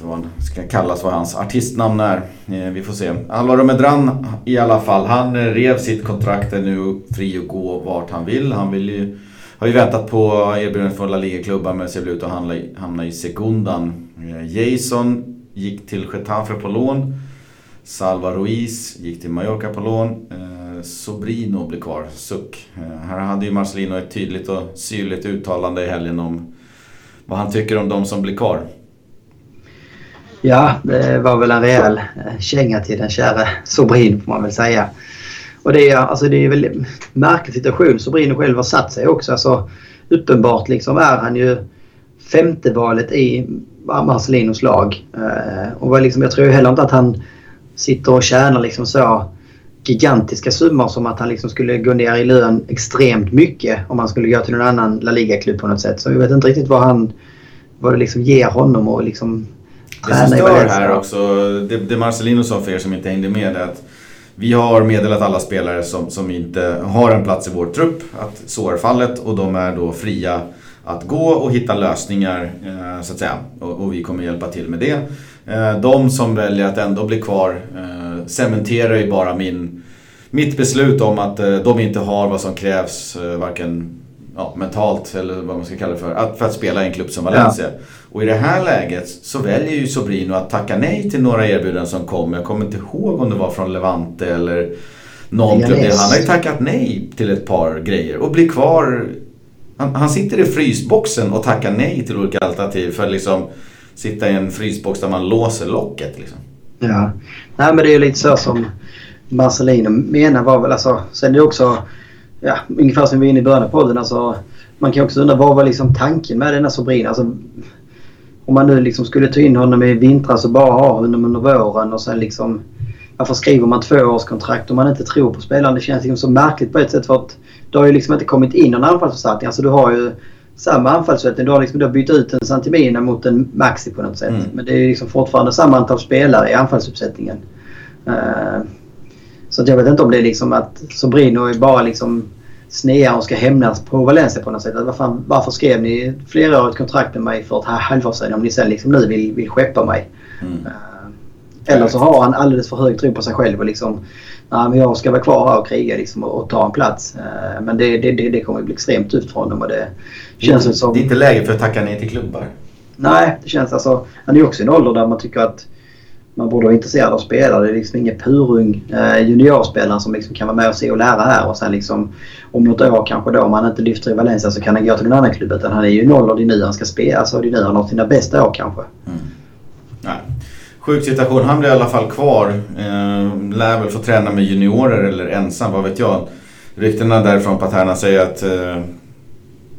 inte vad han ska kallas, vad hans artistnamn är. Eh, vi får se. Alvaro Medran i alla fall, han rev sitt kontrakt, är nu fri att gå vart han vill. Han vill ju, har ju väntat på erbjudandet från La Liga-klubbar men ser ut att hamna i, hamna i sekundan. Eh, Jason gick till Getafe på lån. Salva Ruiz gick till Mallorca på lån. Eh, Sobrino blir kvar, suck. Här hade ju Marcelino ett tydligt och syrligt uttalande i helgen om vad han tycker om de som blir kvar. Ja, det var väl en rejäl eh, känga till den käre Sobrino får man väl säga. Och det är, alltså det är en väldigt märklig situation. Sobrino själv har satt sig också. Alltså, uppenbart liksom är han ju femte valet i Marcelinos lag. Eh, och liksom, jag tror heller inte att han sitter och tjänar liksom så gigantiska summor som att han liksom skulle gå ner i lön extremt mycket om han skulle gå till någon annan La Liga-klubb på något sätt. Så jag vet inte riktigt vad han vad det liksom ger honom och liksom det som stör här också, det, det Marcelino sa för er som inte hängde med är att vi har meddelat alla spelare som, som inte har en plats i vår trupp att så är fallet och de är då fria att gå och hitta lösningar eh, så att säga. Och, och, vi kommer hjälpa till med det. Eh, de som väljer att ändå bli kvar eh, cementerar ju bara min, mitt beslut om att de inte har vad som krävs varken ja, mentalt eller vad man ska kalla det för, att, för att spela i en klubb som Valencia. Ja. Och i det här läget så väljer ju Sobrino att tacka nej till några erbjudanden som kom. Jag kommer inte ihåg om det var från Levante eller någon klubb. Han har ju tackat nej till ett par grejer och blir kvar. Han, han sitter i frysboxen och tackar nej till olika alternativ för liksom sitta i en frysbox där man låser locket. Liksom. Ja, nej men det är ju lite så som Marcelino menar var väl alltså. Sen är det också, ja, ungefär som vi var inne i början av podden. Alltså, man kan också undra vad var liksom tanken med denna Sobrina? Alltså, om man nu liksom skulle ta in honom i vintras och bara ha honom under våren och sen liksom varför skriver man tvåårskontrakt om man inte tror på spelaren? Det känns liksom så märkligt på ett sätt för att det har ju liksom inte kommit in någon anfallsförstärkning. Alltså du har ju samma anfallssättning. Du har liksom bytt ut en Santimina mot en Maxi på något sätt. Mm. Men det är liksom fortfarande samma antal spelare i anfallsuppsättningen. Uh, så jag vet inte om det är liksom att Sobrino är bara liksom snea och ska hämnas på Valencia på något sätt. Att varför, varför skrev ni flerårigt kontrakt med mig för ett halvår sedan om ni sen liksom nu vill, vill skeppa mig? Mm. Uh, eller så har han alldeles för hög tro på sig själv och liksom Nej, men jag ska vara kvar här och kriga liksom och, och ta en plats. Uh, men det, det, det, det kommer bli extremt tufft för honom och det, Känns det, som... det är inte läge för att tacka nej till klubbar. Nej, det känns alltså... Han är också i en ålder där man tycker att man borde vara intresserad av spelare. Det är liksom ingen purung eh, juniorspelare som liksom kan vara med och se och lära här och sen liksom om något år kanske då om han inte lyfter i Valencia så kan han gå till någon annan klubb. Utan han är ju i en ålder det är nu han ska spela. Alltså det är nu han har sina bästa år kanske. Mm. Nej. Sjuk situation. Han blir i alla fall kvar. Eh, lär väl få träna med juniorer eller ensam, vad vet jag. Ryktena därifrån Paterna säger att eh,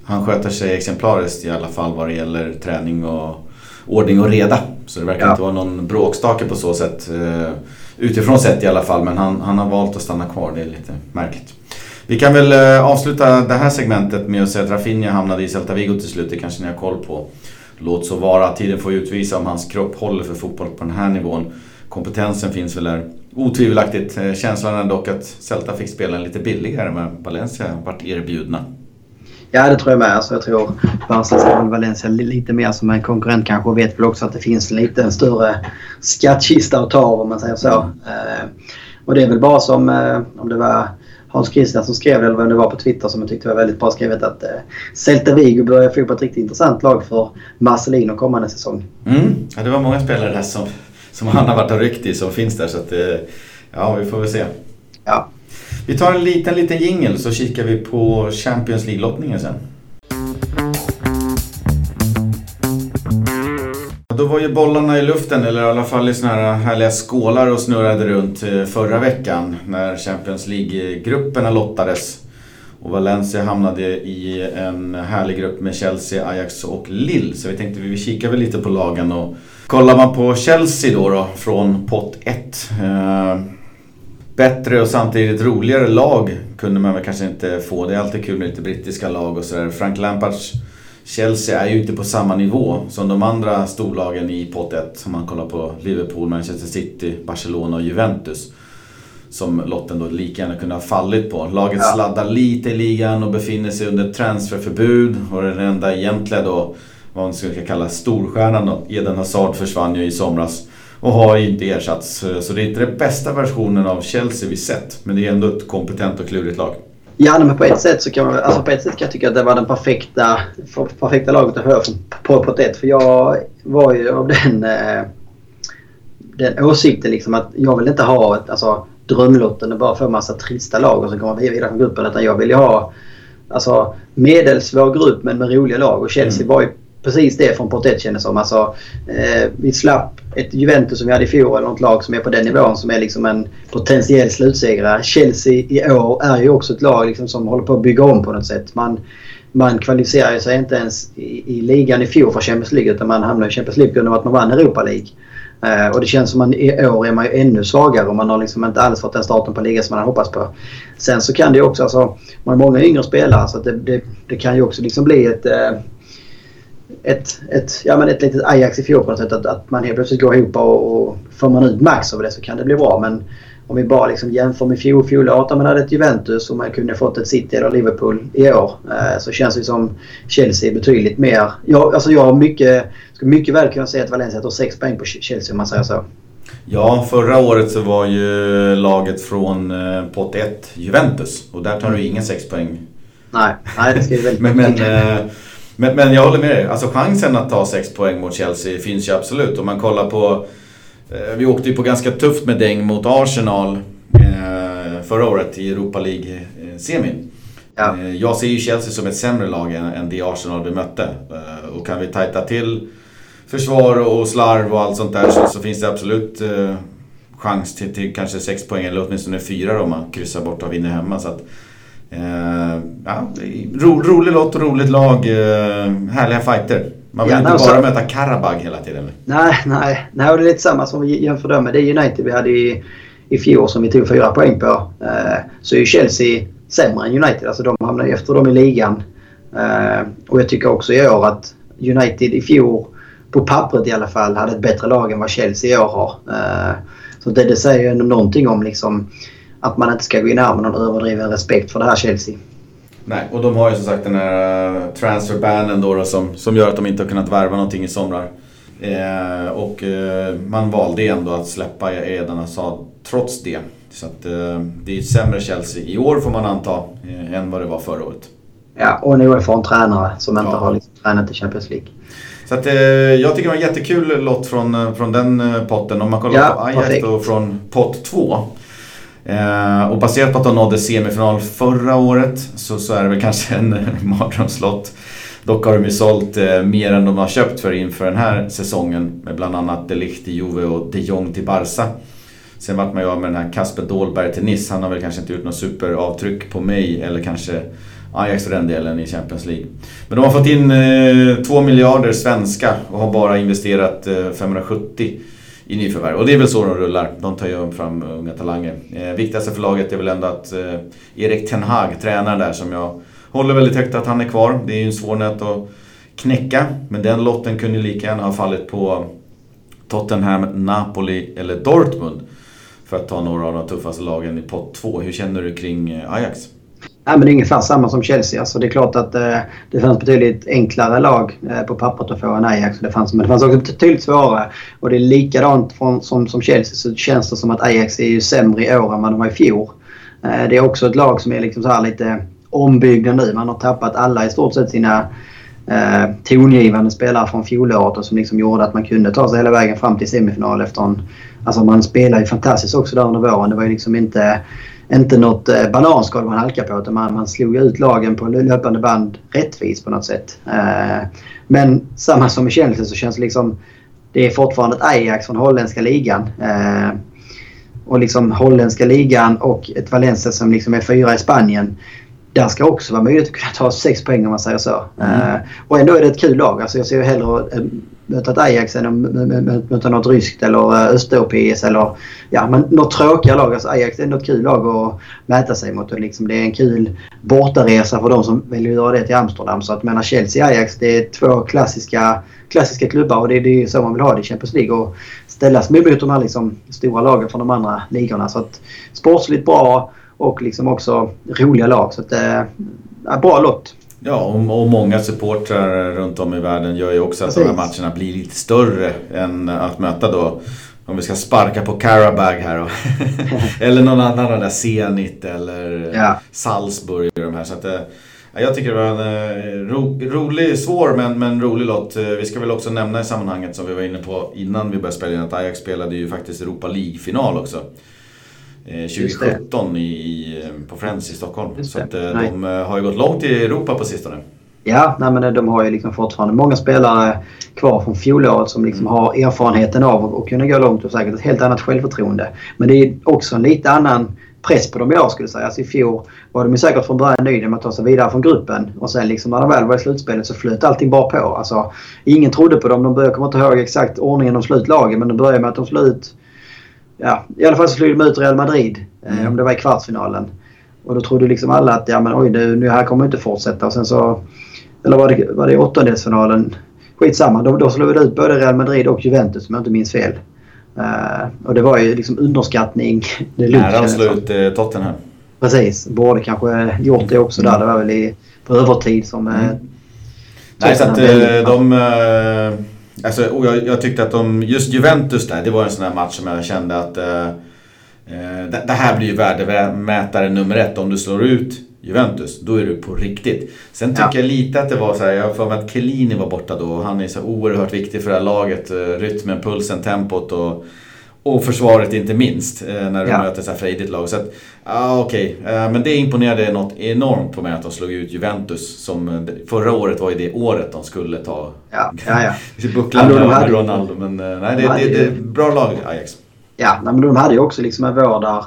han sköter sig exemplariskt i alla fall vad det gäller träning och ordning och reda. Så det verkar ja. inte vara någon bråkstake på så sätt. Eh, utifrån sett i alla fall, men han, han har valt att stanna kvar. Det är lite märkligt. Vi kan väl eh, avsluta det här segmentet med att säga att Rafinha hamnade i Celta Vigo till slut. Det kanske ni har koll på. Låt så vara, tiden får utvisa om hans kropp håller för fotboll på den här nivån. Kompetensen finns väl där. Otvivelaktigt. Eh, känslan är dock att Celta fick spela lite billigare men Valencia vart erbjudna. Ja, det tror jag med. Alltså, jag tror Barca ser Valencia lite mer som en konkurrent kanske och vet väl också att det finns lite en större skattkista att ta av om man säger så. Eh, och det är väl bara som, eh, om det var Hans Christian som skrev det, eller vem det var på Twitter som jag tyckte var väldigt bra skrivet att eh, Celta Vigo börjar få på ett riktigt intressant lag för Marcelino kommande säsong. Mm. Ja, det var många spelare där som, som han har varit och ryckt i som finns där så att eh, ja, vi får väl se. Ja. Vi tar en liten, liten jingel så kikar vi på Champions League-lottningen sen. Då var ju bollarna i luften, eller i alla fall i såna här härliga skålar och snurrade runt eh, förra veckan när Champions League-grupperna lottades. Och Valencia hamnade i en härlig grupp med Chelsea, Ajax och Lille. Så vi tänkte vi kikar väl lite på lagen och kollar man på Chelsea då, då från pott 1. Bättre och samtidigt roligare lag kunde man väl kanske inte få. Det är alltid kul med lite brittiska lag och sådär. Frank Lampards Chelsea är ju inte på samma nivå som de andra storlagen i pott 1. Om man kollar på Liverpool, Manchester City, Barcelona och Juventus. Som lotten då lika gärna kunde ha fallit på. Laget ja. sladdar lite i ligan och befinner sig under transferförbud. Och den enda egentliga då, vad man skulle kalla storstjärnan då, Eden Hazard försvann ju i somras. Och har inte ersatts. Så det är inte den bästa versionen av Chelsea vi sett. Men det är ändå ett kompetent och klurigt lag. Ja, men på ett sätt så kan man, alltså på ett sätt kan jag tycka att det var den perfekta, perfekta laget att höra på, på ett För jag var ju av den, eh, den åsikten liksom att jag vill inte ha ett, alltså, drömlotten och bara få en massa trista lag och så komma vidare från gruppen. Utan jag vill ju ha alltså, medelsvår grupp men med roliga lag. Och Chelsea mm. var ju precis det från Portet kändes som. Alltså, eh, vi slapp ett Juventus som vi hade i fjol eller något lag som är på den nivån som är liksom en potentiell slutsegrare. Chelsea i år är ju också ett lag liksom som håller på att bygga om på något sätt. Man, man kvalificerar sig inte ens i, i ligan i fjol för Champions League utan man hamnar i Champions League på grund av att man vann Europa League. Eh, och det känns som att i år är man ju ännu svagare och man har liksom inte alls fått den starten på ligan som man hade hoppats på. Sen så kan det ju också, alltså, man har många yngre spelare så det, det, det, kan ju också liksom bli ett eh, ett, ett, ja, men ett litet Ajax i fjol på något sätt. Att, att man helt plötsligt går ihop och, och får man ut max av det så kan det bli bra. Men om vi bara liksom jämför med fjol, fjolåret om man hade ett Juventus och man kunde fått ett City eller Liverpool i år. Eh, så känns det som Chelsea är betydligt mer... Jag, alltså jag har mycket, skulle mycket väl kunna säga att Valencia tar 6 poäng på Chelsea om man säger så. Ja, förra året så var ju laget från eh, pott 1 Juventus och där tar du inga 6 poäng. Nej, nej det ska ju väldigt men, men, eh, men, men jag håller med dig. Alltså chansen att ta 6 poäng mot Chelsea finns ju absolut. Om man kollar på... Eh, vi åkte ju på ganska tufft med däng mot Arsenal eh, förra året i Europa League-semin. Ja. Eh, jag ser ju Chelsea som ett sämre lag än, än det Arsenal vi mötte. Och kan vi tajta till försvar och slarv och allt sånt där så, så finns det absolut eh, chans till, till kanske 6 poäng eller åtminstone 4 om man kryssar bort och vinner hemma. Så att, Eh, ja, ro, rolig lott och roligt lag. Eh, härliga fighter. Man vill ja, inte bara så... möta Karabag hela tiden. Nej, nej. nej och det är lite samma som vi jämför då med det United vi hade i, i fjol som vi tog fyra poäng på. Eh, så är ju Chelsea sämre än United. Alltså de hamnar efter dem i ligan. Eh, och jag tycker också i år att United i fjol, på pappret i alla fall, hade ett bättre lag än vad Chelsea i år har. Eh, så det, det säger ju ändå någonting om liksom att man inte ska gå in här med någon överdriven respekt för det här Chelsea. Nej, och de har ju som sagt den här uh, transferbanen då, då som, som gör att de inte har kunnat värva någonting i somrar. Eh, och eh, man valde ändå att släppa Eden Hazard trots det. Så att, eh, det är ett sämre Chelsea i år får man anta eh, än vad det var förra året. Ja, och nu är en tränare som inte ja. har liksom tränat i Champions League. Så att, eh, jag tycker det var en jättekul lott från, eh, från den potten. Om man kollar ja, på Ajax då från pott 2. Eh, och baserat på att de nådde semifinal förra året så, så är det väl kanske en mardrömslott. Dock har de ju sålt eh, mer än de har köpt för inför den här säsongen med bland annat De Ligt till Juve och de Jong till Barca. Sen vart man ju av med den här Kasper Dolberg till Nice. Han har väl kanske inte gjort något superavtryck på mig eller kanske Ajax för den delen i Champions League. Men de har fått in eh, 2 miljarder svenska och har bara investerat eh, 570 i nyförvärv. Och det är väl så de rullar. De tar ju fram unga talanger. Eh, viktigaste för laget är väl ändå att eh, Erik Ten Hag, tränaren där som jag håller väldigt högt att han är kvar. Det är ju en svår nöt att knäcka. Men den lotten kunde lika gärna ha fallit på Tottenham, Napoli eller Dortmund. För att ta några av de tuffaste lagen i pott 2. Hur känner du kring eh, Ajax? Nej, men det är ungefär samma som Chelsea. Alltså, det är klart att eh, det fanns betydligt enklare lag eh, på pappret att få än Ajax. Det fanns, men det fanns också betydligt svårare. Och det är likadant från, som, som Chelsea så känns det som att Ajax är ju sämre i år än vad de var i fjol. Eh, det är också ett lag som är liksom så här lite ombyggda nu. Man har tappat alla i stort sett sina eh, tongivande spelare från fjolåret och som liksom gjorde att man kunde ta sig hela vägen fram till semifinal efter en... Alltså man spelar ju fantastiskt också där under våren. Det var ju liksom inte inte något eh, bananskal man halkade på utan man, man slog ut lagen på löpande band rättvist på något sätt. Eh, men samma som i Chelsea så känns det liksom... Det är fortfarande ett Ajax från holländska ligan. Eh, och liksom holländska ligan och ett Valencia som liksom är fyra i Spanien. Där ska också vara möjligt att kunna ta sex poäng om man säger så. Mm. och ändå är det ett kul lag. Alltså jag ser hellre möta ett Ajax än att möta något ryskt eller eh, östeuropeiskt eller ja, men något tråkiga lag. Alltså Ajax är något kul lag att mäta sig mot. Och liksom det är en kul bortaresa för de som vill göra det till Amsterdam. Så att menar Chelsea Ajax det är två klassiska, klassiska klubbar och det, det är så man vill ha det i Champions League. Och ställas mot de här liksom stora lagen från de andra ligorna. Så att sportsligt bra och liksom också roliga lag. Så att, eh, bra lott. Ja, och, och många supportrar runt om i världen gör ju också att Precis. de här matcherna blir lite större än att möta då om vi ska sparka på Karabag här då. eller någon annan av där Zenit eller ja. Salzburg. De här. Så att, eh, jag tycker det var en eh, ro, rolig, svår men, men rolig lott. Eh, vi ska väl också nämna i sammanhanget som vi var inne på innan vi började spela in att Ajax spelade ju faktiskt Europa League-final också. 2017 i, på Friends i Stockholm. Så att, eh, de eh, har ju gått långt i Europa på sistone. Ja, nej, men de har ju liksom fortfarande många spelare kvar från fjolåret som liksom mm. har erfarenheten av att kunna gå långt och säkert ett helt annat självförtroende. Men det är också en lite annan press på dem i år skulle jag säga. Alltså I fjol var de ju säkert från början nöjda med att ta sig vidare från gruppen. Och sen liksom när de väl var i slutspelet så flöt allting bara på. Alltså, ingen trodde på dem. De började, jag kommer inte ihåg exakt ordningen de slog lagen men de började med att de slog ut ja, i alla fall så slog de ut Real Madrid. Eh, mm. Om det var i kvartsfinalen. Och då trodde liksom alla att ja, men oj, nu, nu här kommer inte fortsätta. Och sen så... Eller var det, var det åttondelsfinalen? Skitsamma. Då, då slog vi ut både Real Madrid och Juventus om jag inte minns fel. Uh, och det var ju liksom underskattning. Nära att slå ut uh, Tottenham. Precis. Borde kanske gjort det också där. Det var väl i, på övertid som... Uh, Nej, så att de... Alltså, jag, jag, tyckte att de, just Juventus där, det var en sån här match som jag kände att eh, eh det, det, här blir ju värdemätare nummer ett. Om du slår ut Juventus, då är du på riktigt. Sen tycker ja. jag lite att det var så här, jag har för mig att Chiellini var borta då. Han är så oerhört viktig för det här laget. Eh, rytmen, pulsen, tempot och och försvaret inte minst eh, när de ja. möter så här frejdigt lag. Så att, ah, okej. Okay. Eh, men det imponerade något enormt på mig att de slog ut Juventus. Som eh, förra året var ju det året de skulle ta ja. Ja, ja. bucklan ja, med Ronaldo. Men nej, det, de det, det, är bra lag Ajax. Ja, men de hade ju också liksom en vår där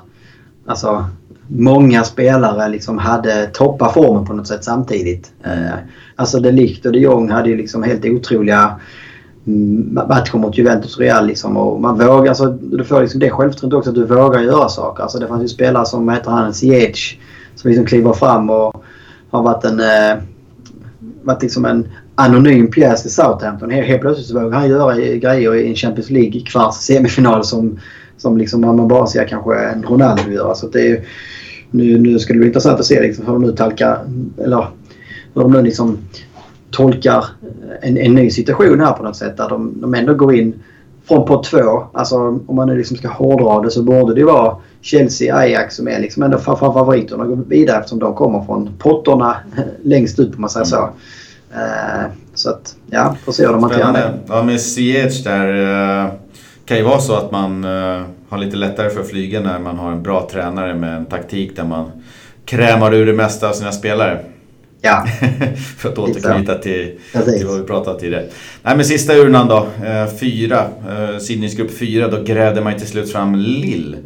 alltså, många spelare liksom hade toppat formen på något sätt samtidigt. Alltså De Ligt och de Jong hade ju liksom helt otroliga Mm, matcher mot Juventus och Real. Liksom, och man vågar, alltså, du får liksom det självförtroendet också att du vågar göra saker. Alltså, det fanns ju spelare som, vad heter han, Ziyech som liksom kliver fram och har varit en, eh, varit liksom en anonym pjäs i Southampton. Helt, helt plötsligt så vågar han göra grejer i en Champions League kvarts semifinal som, som liksom man bara ser kanske en Ronaldo göra. Så det är, nu, nu ska det bli intressant att se liksom hur de nu talkar, eller hur de nu liksom tolkar en, en ny situation här på något sätt. Där de, de ändå går in från pott två. Alltså om man nu liksom ska hårdra det så borde det vara Chelsea, Ajax som är liksom ändå favoriterna att gå vidare eftersom de kommer från potterna längst ut om man säger så. Uh, så att ja, får se hur de hanterar det. Ja med Ziyech där uh, kan ju vara så att man uh, har lite lättare för att flyga när man har en bra tränare med en taktik där man krämar ur det mesta av sina spelare. Ja. För att återknyta till, till vad vi pratade tidigare. Nej men sista urnan då. Eh, fyra. Eh, Sidningsgrupp fyra. Då grävde man till slut fram Lille.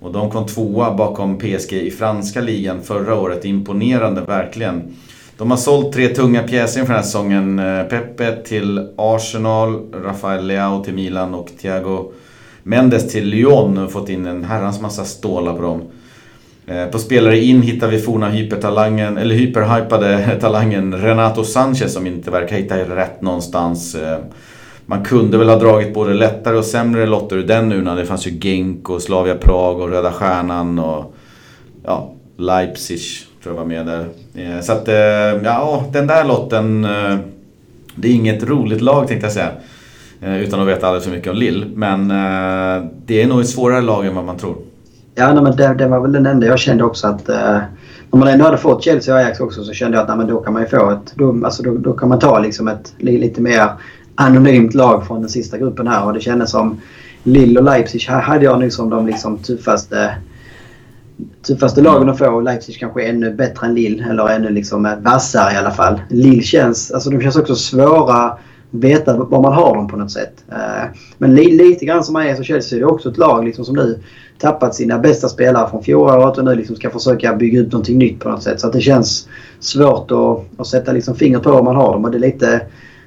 Och de kom tvåa bakom PSG i franska ligan förra året. Imponerande verkligen. De har sålt tre tunga pjäser inför den här säsongen. Eh, Pepe till Arsenal, Rafael Leao till Milan och Thiago Mendes till Lyon. Fått in en herrans massa stålar på dem. Eh, På spelare in hittar vi forna hypertalangen, eller hyperhypade talangen Renato Sanchez som inte verkar hitta rätt någonstans. Eh, man kunde väl ha dragit både lättare och sämre lotter ur den urnan. det fanns ju Genk och Slavia Prag och Röda Stjärnan och ja, Leipzig tror jag var med där. Eh, så att, ja, den där lotten, det är inget roligt lag tänkte jag säga. Utan att veta alldeles för mycket om Lill. Men det är nog ett svårare lag än vad man tror. Ja, nej, men det, det, var väl den enda jag kände också att... Eh, när man ändå hade fått Chelsea och Ajax också så kände jag att nej, men då kan man ju få ett... Då, alltså, då, då kan man ta liksom ett lite mer anonymt lag från den sista gruppen här. Och det kändes som Lille och Leipzig här hade jag nu som de liksom tuffaste tuffaste lagen att få. Leipzig kanske är ännu bättre än Lille eller ännu liksom vassare i alla fall. Lille känns, alltså de känns också svåra veta var man har dem på något sätt. Eh, men lite grann som man är så Chelsea är det också ett lag liksom som nu tappat sina bästa spelare från fjolåret och nu liksom ska försöka bygga upp någonting nytt på något sätt. Så att det känns svårt att, att sätta liksom fingret på var man har dem och det är lite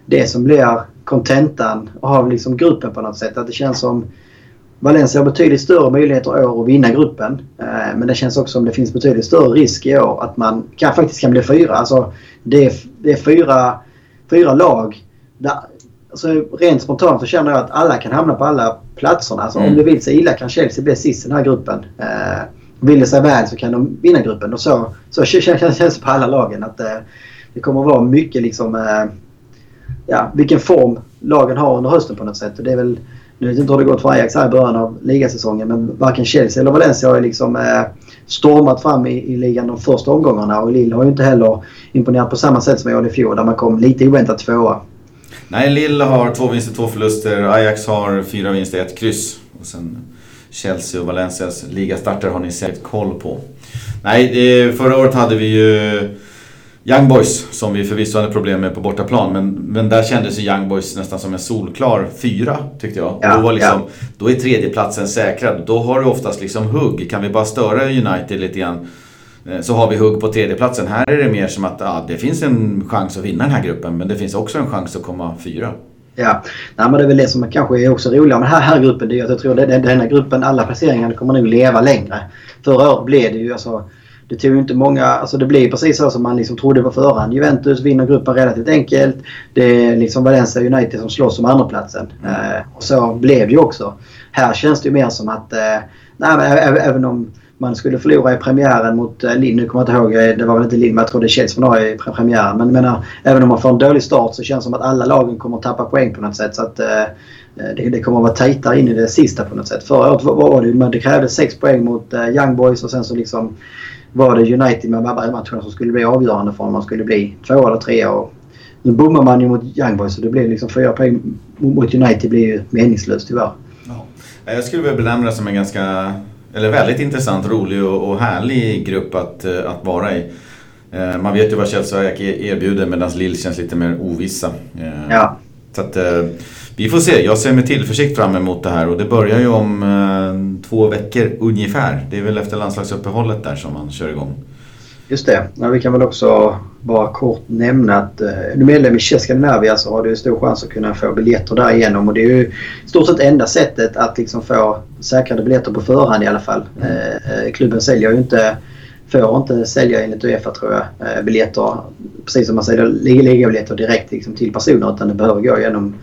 det som blir kontentan av liksom gruppen på något sätt. Att det känns som Valencia har betydligt större möjligheter i år att vinna gruppen. Eh, men det känns också som det finns betydligt större risk i år att man kan, faktiskt kan bli fyra. Alltså, det, är, det är fyra, fyra lag alltså, rent spontant så känner jag att alla kan hamna på alla platserna. Alltså, mm. Om det vill sig illa kan Chelsea bli sist i den här gruppen. Eh, vill det sig väl så kan de vinna gruppen. Och så, så känns det på alla lagen. att eh, Det kommer att vara mycket liksom... Eh, ja, vilken form lagen har under hösten på något sätt. Och det är väl, nu vet jag inte hur det gått för Ajax här i början av ligasäsongen men varken Chelsea eller Valencia har ju liksom eh, stormat fram i, i ligan de första omgångarna och Lille har ju inte heller imponerat på samma sätt som jag gjorde i fjol där man kom lite oväntat tvåa. Nej, Lille har två vinster, två förluster. Ajax har fyra vinster, ett kryss. Och sen Chelsea och Valencias ligastarter har ni säkert koll på. Nej, förra året hade vi ju Young Boys som vi förvisso hade problem med på bortaplan. Men, men där kändes ju Young Boys nästan som en solklar fyra tyckte jag. Ja, då, var liksom, ja. då är tredjeplatsen säkrad. Då har du oftast liksom hugg. Kan vi bara störa United lite grann så har vi hugg på tredjeplatsen. Här är det mer som att ja, det finns en chans att vinna den här gruppen men det finns också en chans att komma fyra. Ja, Nej, men det är väl det som kanske är också roligare med den här, här gruppen. Det är att jag tror att den här gruppen, alla placeringar kommer nog leva längre. Förra året blev det ju alltså det tog inte många, alltså det blir precis så som man liksom trodde på förhand. Juventus vinner gruppen relativt enkelt. Det är liksom Valencia United som slåss om andraplatsen. Mm. Eh, och så blev det ju också. Här känns det ju mer som att, eh, nej men även om man skulle förlora i premiären mot eh, Linn. Nu kommer jag inte ihåg, eh, det var väl inte Linn men jag tror det är Chelsea man har i premiären. Men jag menar, även om man får en dålig start så känns det som att alla lagen kommer att tappa poäng på något sätt. Så att, eh, eh det, det, kommer att vara tajtare in i det sista på något sätt. Förra året var, det, men det krävdes sex poäng mot eh, Young Boys och sen så liksom var det United med matcherna som skulle bli avgörande för om man skulle bli två eller tre. Och nu bommar man ju mot Young Boys så det blir liksom fyra poäng mot United blir ju meningslöst tyvärr. Ja. Jag skulle vilja benämna det som en ganska eller väldigt intressant, rolig och, och härlig grupp att, eh, att vara i. Eh, man vet ju vad Chelsea e- erbjuder medan Lill känns lite mer ovissa. Eh, ja. Så att, vi får se. Jag ser med tillförsikt fram emot det här och det börjar ju om två veckor ungefär. Det är väl efter landslagsuppehållet där som man kör igång. Just det. Ja, vi kan väl också bara kort nämna att eh, är du medlem i Chess Scandinavia så har du stor chans att kunna få biljetter därigenom. Och det är ju i stort sett enda sättet att liksom få säkrade biljetter på förhand i alla fall. Mm. Eh, klubben säljer ju inte, får inte sälja enligt Uefa tror jag, eh, biljetter precis som man säljer ligabiljetter direkt liksom, till personer utan det behöver gå genom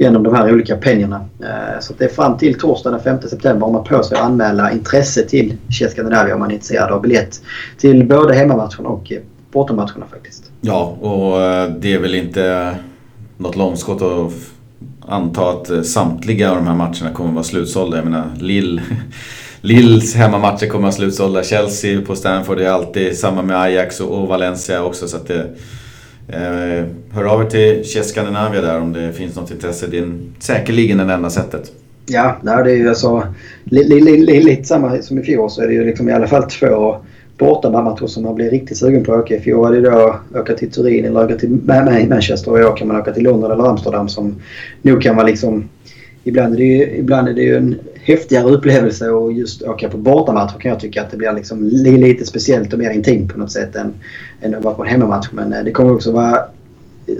genom de här olika pengarna. Eh, så det är fram till torsdag den 5 september om man på sig att anmäla intresse till Chess Scandinavia om man är intresserad av biljett till både hemmamatcherna och eh, bortamatcherna faktiskt. Ja, och eh, det är väl inte något långskott att anta att samtliga av de här matcherna kommer att vara slutsålda. Jag menar, Lill, Lills hemmamatcher kommer att vara slutsålda. Chelsea på Stanford är alltid samma med Ajax och Valencia också. Så att det, Eh, hör av er till Chess Scandinavia där om det finns något intresse. Det är säkerligen det enda sättet. Ja, det är ju alltså lite li, li, li, samma som i fjol så är det ju liksom i alla fall två bortamatcher som man blir riktigt sugen på att åka. I fjol var det då åka till Turin eller åka till Manchester och i år kan man åka till London eller Amsterdam som nog kan vara liksom ibland är det ju, ibland är det ju en häftigare upplevelse att just åka på bortamatch kan jag tycka att det blir liksom lite speciellt och mer intimt på något sätt än, än att vara på en hemmamatch. Men eh, det kommer också vara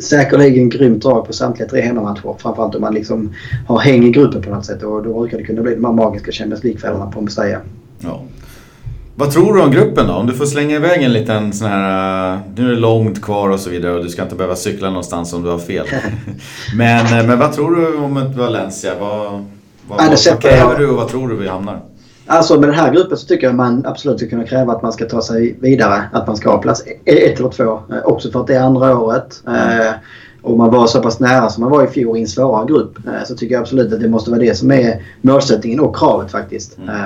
säkerligen grymt drag på samtliga tre hemmamatcher. Framförallt om man liksom har häng i gruppen på något sätt och då brukar det kunna bli de här magiska Champions League-kvällarna på Mestalla. Ja. Vad tror du om gruppen då? Om du får slänga iväg en liten sån här... Uh, nu är det långt kvar och så vidare och du ska inte behöva cykla någonstans om du har fel. men, uh, men vad tror du om Valencia? Vad, vad, ja, vad, kräver du och vad tror du vi hamnar? Alltså med den här gruppen så tycker jag man absolut ska kunna kräva att man ska ta sig vidare. Att man ska ha plats ett eller två. Eh, också för att det är andra året. Mm. och man var så pass nära som man var i fjol i en svårare grupp. så tycker jag absolut att det måste vara det som är målsättningen och kravet faktiskt. Mm.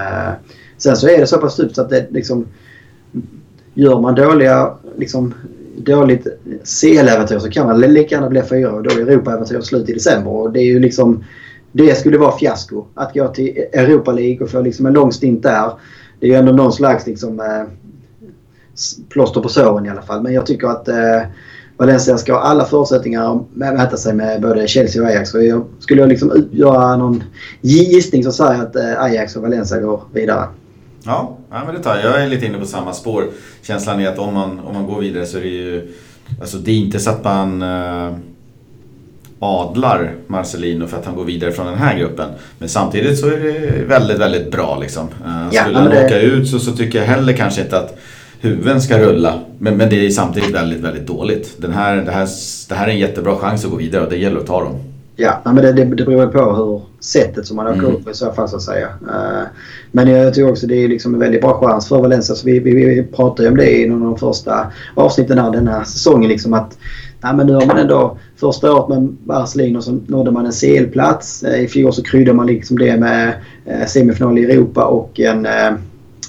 Sen så är det så pass djupt att det liksom... Gör man dåliga, liksom, dåligt CL-äventyr så kan man lika gärna bli fyra och då är Europa-äventyr slut i december. Och det är ju liksom... Det skulle vara fiasko. Att gå till Europa League och få liksom en lång stint där. Det är ju ändå någon slags liksom, eh, plåster på såren i alla fall. Men jag tycker att eh, Valencia ska ha alla förutsättningar att mäta sig med både Chelsea och Ajax. Och jag, skulle jag liksom göra någon gissning så säger jag att eh, Ajax och Valencia går vidare. Ja, ja men det tar jag. Jag är lite inne på samma spår. Känslan är att om man, om man går vidare så är det ju... Alltså det är inte så att man eh, adlar Marcelino för att han går vidare från den här gruppen. Men samtidigt så är det väldigt, väldigt bra liksom. Eh, ja, skulle han det... åka ut så, så tycker jag heller kanske inte att huvuden ska rulla. Men, men det är samtidigt väldigt, väldigt dåligt. Den här, det, här, det här är en jättebra chans att gå vidare och det gäller att ta dem. Ja, men det, det, det beror på hur sättet som man åker mm. upp i så fall så att säga. Uh, men jag tycker också det är liksom en väldigt bra chans för Valencia. Så vi, vi, vi pratade ju om det i någon av de första avsnitten här säsongen. Liksom att ja, men nu har man ändå första året med Barcelona så nådde man en CL-plats. Uh, I fjol så kryddade man liksom det med uh, semifinal i Europa och en, en,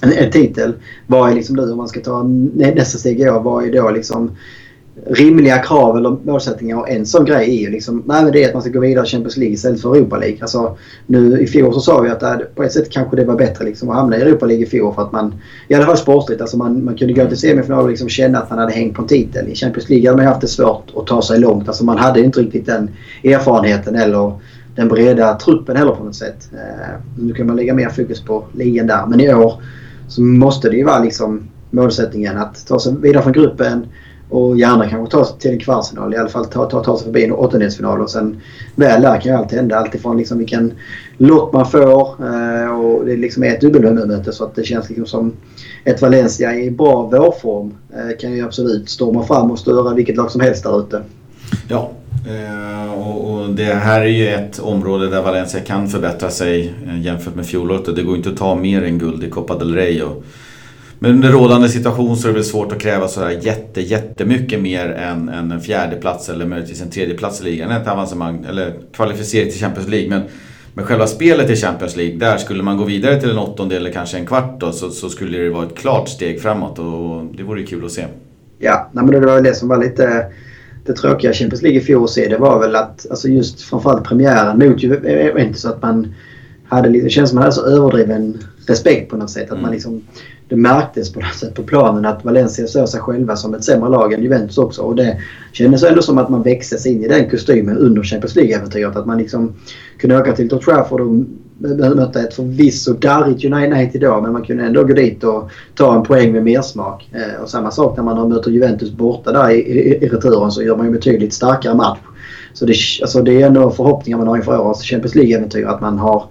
en titel. Vad är liksom nu om man ska ta nästa steg i år? Vad är då liksom rimliga krav eller målsättningar. Och en sån grej är ju liksom, nej, det är att man ska gå vidare i Champions League istället för Europa League. Alltså, nu i fjol så sa vi att det, på ett sätt kanske det var bättre liksom, att hamna i Europa League i fjol för att man, i alla fall sportligt, alltså man, man kunde gå till semifinal och liksom känna att man hade hängt på en titel. I Champions League hade man haft det svårt att ta sig långt. Alltså man hade inte riktigt den erfarenheten eller den breda truppen heller på något sätt. Eh, nu kan man lägga mer fokus på ligan där. Men i år så måste det ju vara liksom målsättningen att ta sig vidare från gruppen och gärna kanske ta sig till en kvartsfinal. I alla fall ta, ta, ta sig förbi en åttondelsfinal. Och sen väl där kan ju allt hända. Alltifrån liksom vilken lott man får. Eh, och det liksom är ett dubbelmöte så att det känns liksom som ett Valencia i bra vårform eh, kan ju absolut storma fram och störa vilket lag som helst där ute. Ja, eh, och, och, det här är ju ett område där Valencia kan förbättra sig eh, jämfört med fjolåret. Det går inte att ta mer än guld i Copa del Rey. Och, men under rådande situation så är det väl svårt att kräva sådär jätte, jättemycket mer än, än en fjärde plats eller möjligtvis en tredje plats i ligan. Ett avancemang eller kvalificering till Champions League. Men, men själva spelet i Champions League, där skulle man gå vidare till en åttonde eller kanske en kvart då, så, så skulle det vara ett klart steg framåt och det vore kul att se. Ja, nej, men det var väl det som var lite det tråkiga Champions League i fjol att se. Det var väl att alltså just framförallt premiären mot Juventus så att man hade det känns som man hade så överdriven respekt på något sätt. Att mm. man liksom det märktes på något sätt på planen att Valencia såg sig själva som ett sämre lag än Juventus också. Och det kändes ändå som att man växtes in i den kostymen under Champions League-äventyret. Att man liksom kunde åka till Old Trafford och möta ett förvisso darrigt United idag men man kunde ändå gå dit och ta en poäng med mersmak. Eh, och samma sak när man möter Juventus borta där i, i, i returen så gör man ju betydligt starkare match. Så det, alltså det är ändå förhoppningar man har inför årets Champions League-äventyr att man har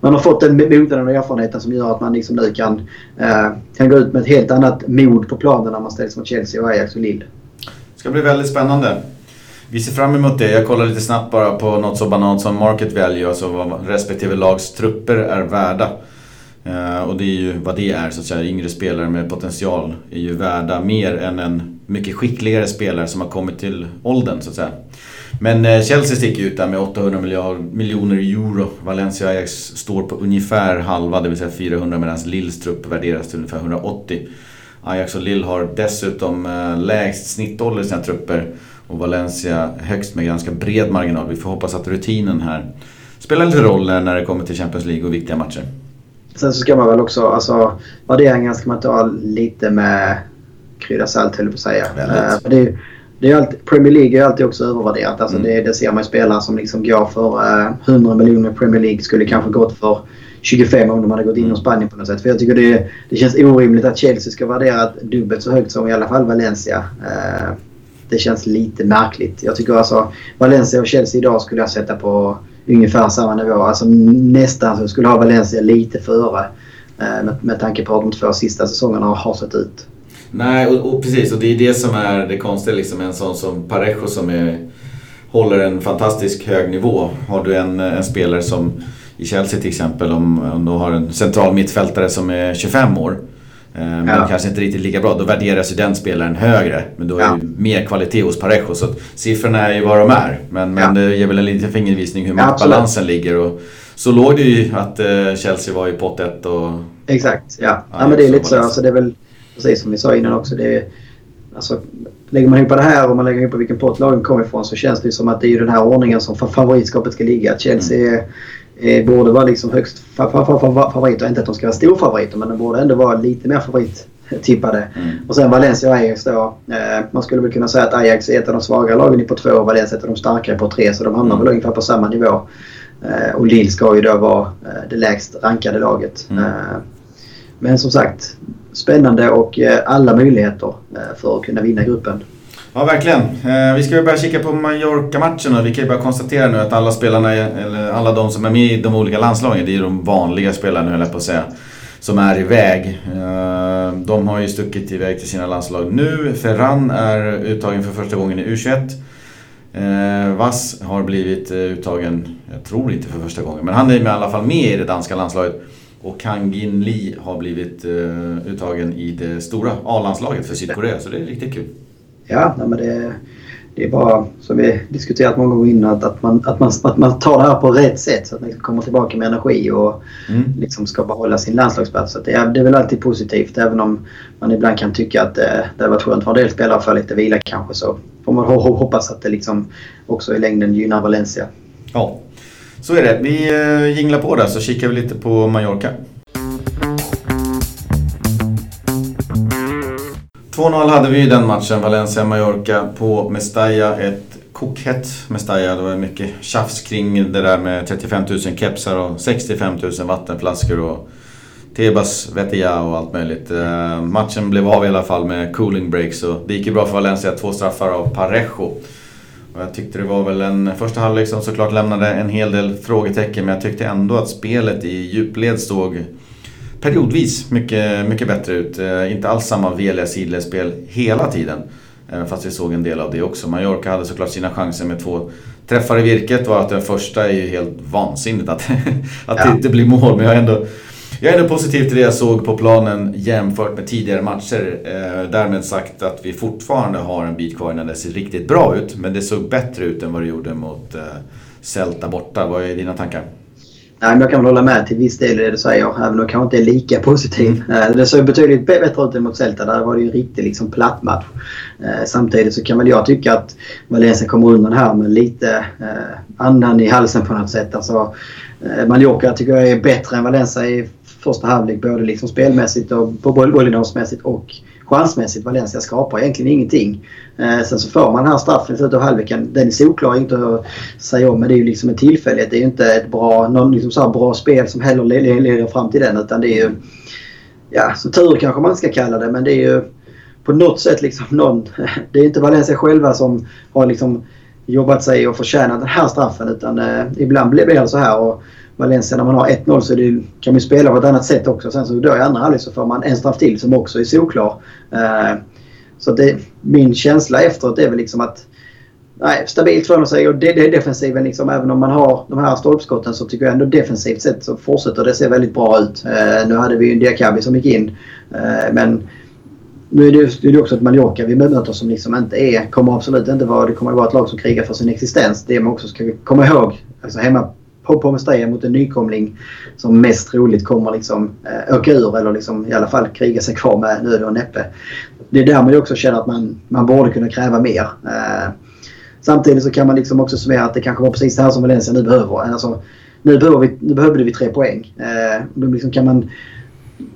man har fått den mognaden och erfarenheten som gör att man liksom nu kan, eh, kan gå ut med ett helt annat mod på planen när man ställs mot Chelsea och Ajax och Lille. Det ska bli väldigt spännande. Vi ser fram emot det. Jag kollar lite snabbt bara på något så banalt som market value, alltså vad respektive lags trupper är värda. Eh, och det är ju vad det är så att säga. Yngre spelare med potential är ju värda mer än en mycket skickligare spelare som har kommit till åldern så att säga. Men eh, Chelsea sticker ut där med 800 miljoner euro. Valencia och Ajax står på ungefär halva, det vill säga 400 medan Lills trupp värderas till ungefär 180. Ajax och Lill har dessutom eh, lägst snittålder i sina trupper och Valencia högst med ganska bred marginal. Vi får hoppas att rutinen här spelar lite roll när det kommer till Champions League och viktiga matcher. Sen så ska man väl också, alltså värderingar ska man ta lite med krydda salt höll jag på att säga. Väldigt. Uh, det är alltid, Premier League är alltid också övervärderat. Alltså mm. det, det ser man ju spelare som liksom går för eh, 100 miljoner Premier League skulle kanske gått för 25 om de hade gått in mm. i Spanien på något sätt. För jag tycker det, det känns orimligt att Chelsea ska värdera dubbelt så högt som i alla fall Valencia. Uh, det känns lite märkligt. Jag tycker alltså Valencia och Chelsea idag skulle jag sätta på ungefär samma nivå. Alltså nästan så skulle ha Valencia lite före. med, med tanke på hur de två sista säsongerna har sett ut. Nej, och, och, precis. Och det är det som är det konstiga. Liksom, en sån som Parejo som är, håller en fantastisk hög nivå. Har du en, en spelare som i Chelsea till exempel, om, om du har en central mittfältare som är 25 år. Eh, men ja. kanske inte riktigt lika bra. Då värderas ju den spelaren högre. Men då är ja. ju mer kvalitet hos Parejo. Så siffrorna är ju vad de är. Men, men ja. det ger väl en liten fingervisning hur maktbalansen ligger. Och så låg det ju att eh, Chelsea var i pott 1 och... Exakt, ja. ja men det är lite så. Alltså, det är väl precis som vi sa innan också. Det är, alltså, lägger man ihop det här och man lägger ihop vilken pott lagen kommer ifrån så känns det som att det är den här ordningen som favoritskapet ska ligga. Chelsea mm. är, borde vara liksom högst favoriter. Inte att de ska vara storfavoriter men de borde ändå vara lite mer favorittippade. Mm. Och sen Valencia och Ajax då. Eh, man skulle väl kunna säga att Ajax är ett av de svagare lagen på två och Valencia ett av de starkare på tre. Så de hamnar mm. väl ungefär på samma nivå. Eh, och Lille ska ju då vara eh, det lägst rankade laget. Mm. Eh, men som sagt, spännande och eh, alla möjligheter eh, för att kunna vinna gruppen. Ja, verkligen. Eh, vi ska börja kika på Mallorca-matchen och vi kan ju bara konstatera nu att alla spelarna, eller alla de som är med i de olika landslagen, det är ju de vanliga spelarna höll jag på att säga, som är iväg. De har ju stuckit iväg till sina landslag nu. Ferran är uttagen för första gången i U21. Vass har blivit uttagen, jag tror inte för första gången, men han är i alla fall med i det danska landslaget. Och Kang Gin Lee har blivit uh, uttagen i det stora A-landslaget för Sydkorea. Så det är riktigt kul. Ja, nej, men det, det är bara som vi diskuterat många gånger innan att, att, man, att, man, att man tar det här på rätt sätt så att man kommer tillbaka med energi och mm. liksom ska behålla sin landslagsplats. Så det, är, det är väl alltid positivt även om man ibland kan tycka att det, det hade varit skönt för en del spelare att få lite vila kanske så får man hoppas att det liksom också i längden gynnar Valencia. Ja, så är det. Vi eh, jinglar på där så kikar vi lite på Mallorca. 2-0 hade vi i den matchen, Valencia-Mallorca på Mestalla. Ett kokhett Mestalla. Det var mycket tjafs kring det där med 35 000 kepsar och 65 000 vattenflaskor och Tebas Vetia och allt möjligt. Eh, matchen blev av i alla fall med cooling breaks och det gick ju bra för Valencia. Två straffar av Parejo. Och jag tyckte det var väl en första halvlek som såklart lämnade en hel del frågetecken men jag tyckte ändå att spelet i djupled såg periodvis mycket, mycket bättre ut. Eh, inte alls samma veliga sidledsspel hela tiden. Eh, fast vi såg en del av det också. Mallorca hade såklart sina chanser med två träffar i virket. Var att den första är ju helt vansinnigt att, att ja. det inte blir mål. Men jag är ändå jag är ändå positiv till det jag såg på planen jämfört med tidigare matcher. Eh, därmed sagt att vi fortfarande har en bit kvar innan det ser riktigt bra ut. Men det såg bättre ut än vad det gjorde mot eh, Celta borta. Vad är dina tankar? Nej, men jag kan väl hålla med till viss del i det du säger. Även om jag kanske inte är lika positiv. Mm. Eh, det såg betydligt bättre ut än mot Celta. Där var det ju en riktig liksom, platt match. Eh, samtidigt så kan väl jag tycka att Valencia kommer undan här med lite eh, andan i halsen på något sätt. Alltså, Mallorca tycker jag är bättre än Valencia i första halvlek både liksom spelmässigt och på bollinnehavsmässigt och chansmässigt. Valencia skapar egentligen ingenting. Eh, sen så får man den här straffen i slutet av halvleken. Den är solklar, inte att säga om, men det är ju liksom en tillfällighet. Det är ju inte ett bra, någon liksom så bra spel som heller leder fram till den utan det är ju... Ja, så tur kanske man ska kalla det men det är ju på något sätt liksom någon... Det är inte Valencia själva som har liksom jobbat sig och förtjänat den här straffen utan eh, ibland blir det så här. Och, Valencia när man har 1-0 så det, kan man spela på ett annat sätt också. Sen så då i andra halvlek så får man en straff till som också är solklar. Eh, så det, min känsla efteråt är väl liksom att nej, stabilt 2-0-seger. det, det är defensiven liksom. Även om man har de här stolpskotten så tycker jag ändå defensivt sett så fortsätter det se väldigt bra ut. Eh, nu hade vi ju en Diakabi som gick in. Eh, men nu är det, ju också ett Mallorca vi möter som liksom inte är, kommer absolut inte vara, det kommer att vara ett lag som krigar för sin existens. Det man också ska komma ihåg, alltså hemma på, med Mestalla mot en nykomling som mest troligt kommer liksom, eh, åka ur eller liksom, i alla fall kriga sig kvar med nöd och näppe. Det är där man också känner att man, man borde kunna kräva mer. Eh, samtidigt så kan man liksom också summera att det kanske var precis det här som Valencia nu behöver. Alltså, nu, behöver vi, nu behövde vi tre poäng. Eh, då liksom kan man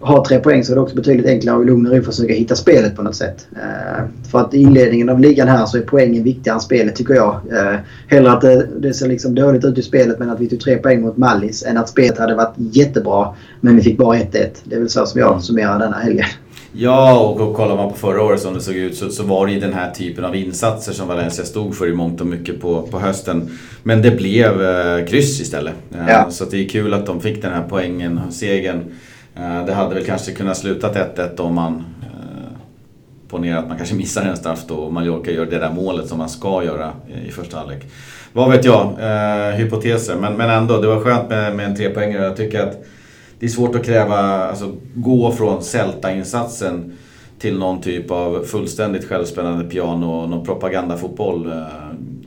har tre poäng så är det också betydligt enklare och lugnare att försöka hitta spelet på något sätt. Eh, för att i inledningen av ligan här så är poängen viktigare än spelet tycker jag. Eh, hellre att det, det ser liksom dåligt ut i spelet men att vi tog tre poäng mot Mallis än att spelet hade varit jättebra men vi fick bara 1-1. Det är väl så som jag summerar denna helgen. Ja, och, och kollar man på förra året som det såg ut så, så var det ju den här typen av insatser som Valencia stod för i mångt och mycket på, på hösten. Men det blev eh, kryss istället. Ja. Så det är kul att de fick den här poängen, segern. Eh, det hade väl kanske kunnat sluta 1-1 om man eh, ponerar ponera att man kanske missar en straff då och Mallorca gör det där målet som man ska göra eh, i första halvlek. Vad vet jag, eh, hypoteser. Men, men ändå, det var skönt med, med en trepoängare. Jag tycker att det är svårt att kräva, alltså gå från Celta-insatsen till någon typ av fullständigt självspännande piano och någon propagandafotboll. Eh,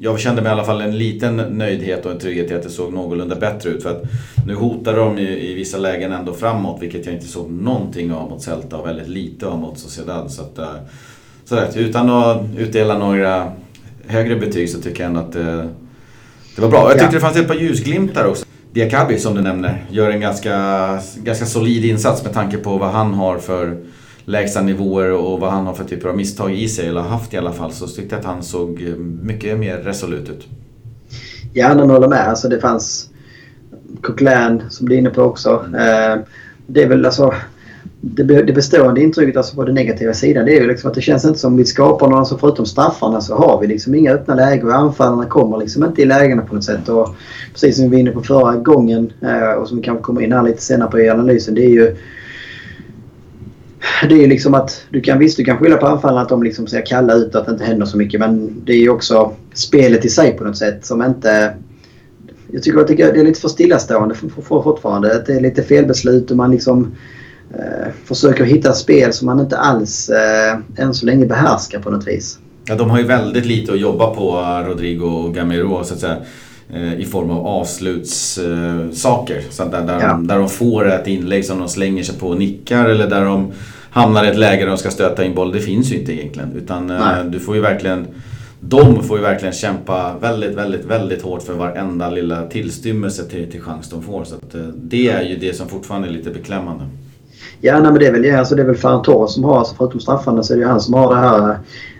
jag kände mig i alla fall en liten nöjdhet och en trygghet i att det såg någorlunda bättre ut. För att nu hotar de i, i vissa lägen ändå framåt, vilket jag inte såg någonting av mot Celta och väldigt lite av mot Sociedad. Så att, eh, sådär, utan att utdela några högre betyg så tycker jag ändå att det, det var bra. Jag tyckte ja. det fanns ett par ljusglimtar också. Diakabi som du nämner gör en ganska, ganska solid insats med tanke på vad han har för lägsta nivåer och vad han har för typer av misstag i sig, eller haft i alla fall, så tyckte jag att han såg mycket mer resolut ut. Ja, jag håller med. Alltså det fanns Coquelin som du är inne på också. Mm. det är väl alltså det, det bestående intrycket alltså på den negativa sidan det är ju liksom att det känns inte som vi skapar några, alltså förutom straffarna så har vi liksom inga öppna lägen och anfallarna kommer liksom inte i lägena på något sätt. Och precis som vi var inne på förra gången eh, och som vi kanske kommer in här lite senare på i analysen det är ju det är liksom att du kan visst du kan skylla på anfallarna att de liksom ser kalla ut och att det inte händer så mycket men det är ju också spelet i sig på något sätt som inte jag tycker att det är lite för stillastående fortfarande. Det är lite felbeslut och man liksom eh, försöker hitta spel som man inte alls eh, än så länge behärskar på något vis. Ja, de har ju väldigt lite att jobba på, Rodrigo och Gamero, så att säga. Eh, I form av avslutssaker. Så där, där, ja. där de får ett inlägg som de slänger sig på och nickar eller där de hamnar i ett läge där de ska stöta in boll. Det finns ju inte egentligen. Utan eh, Nej. du får ju verkligen de får ju verkligen kämpa väldigt, väldigt, väldigt hårt för varenda lilla tillstymmelse till, till chans de får. Så att, eh, det är ju det som fortfarande är lite beklämmande. Ja, nej, men det är väl, alltså, det är väl Ferran Torres som har, alltså, förutom straffarna så är det ju han som har det här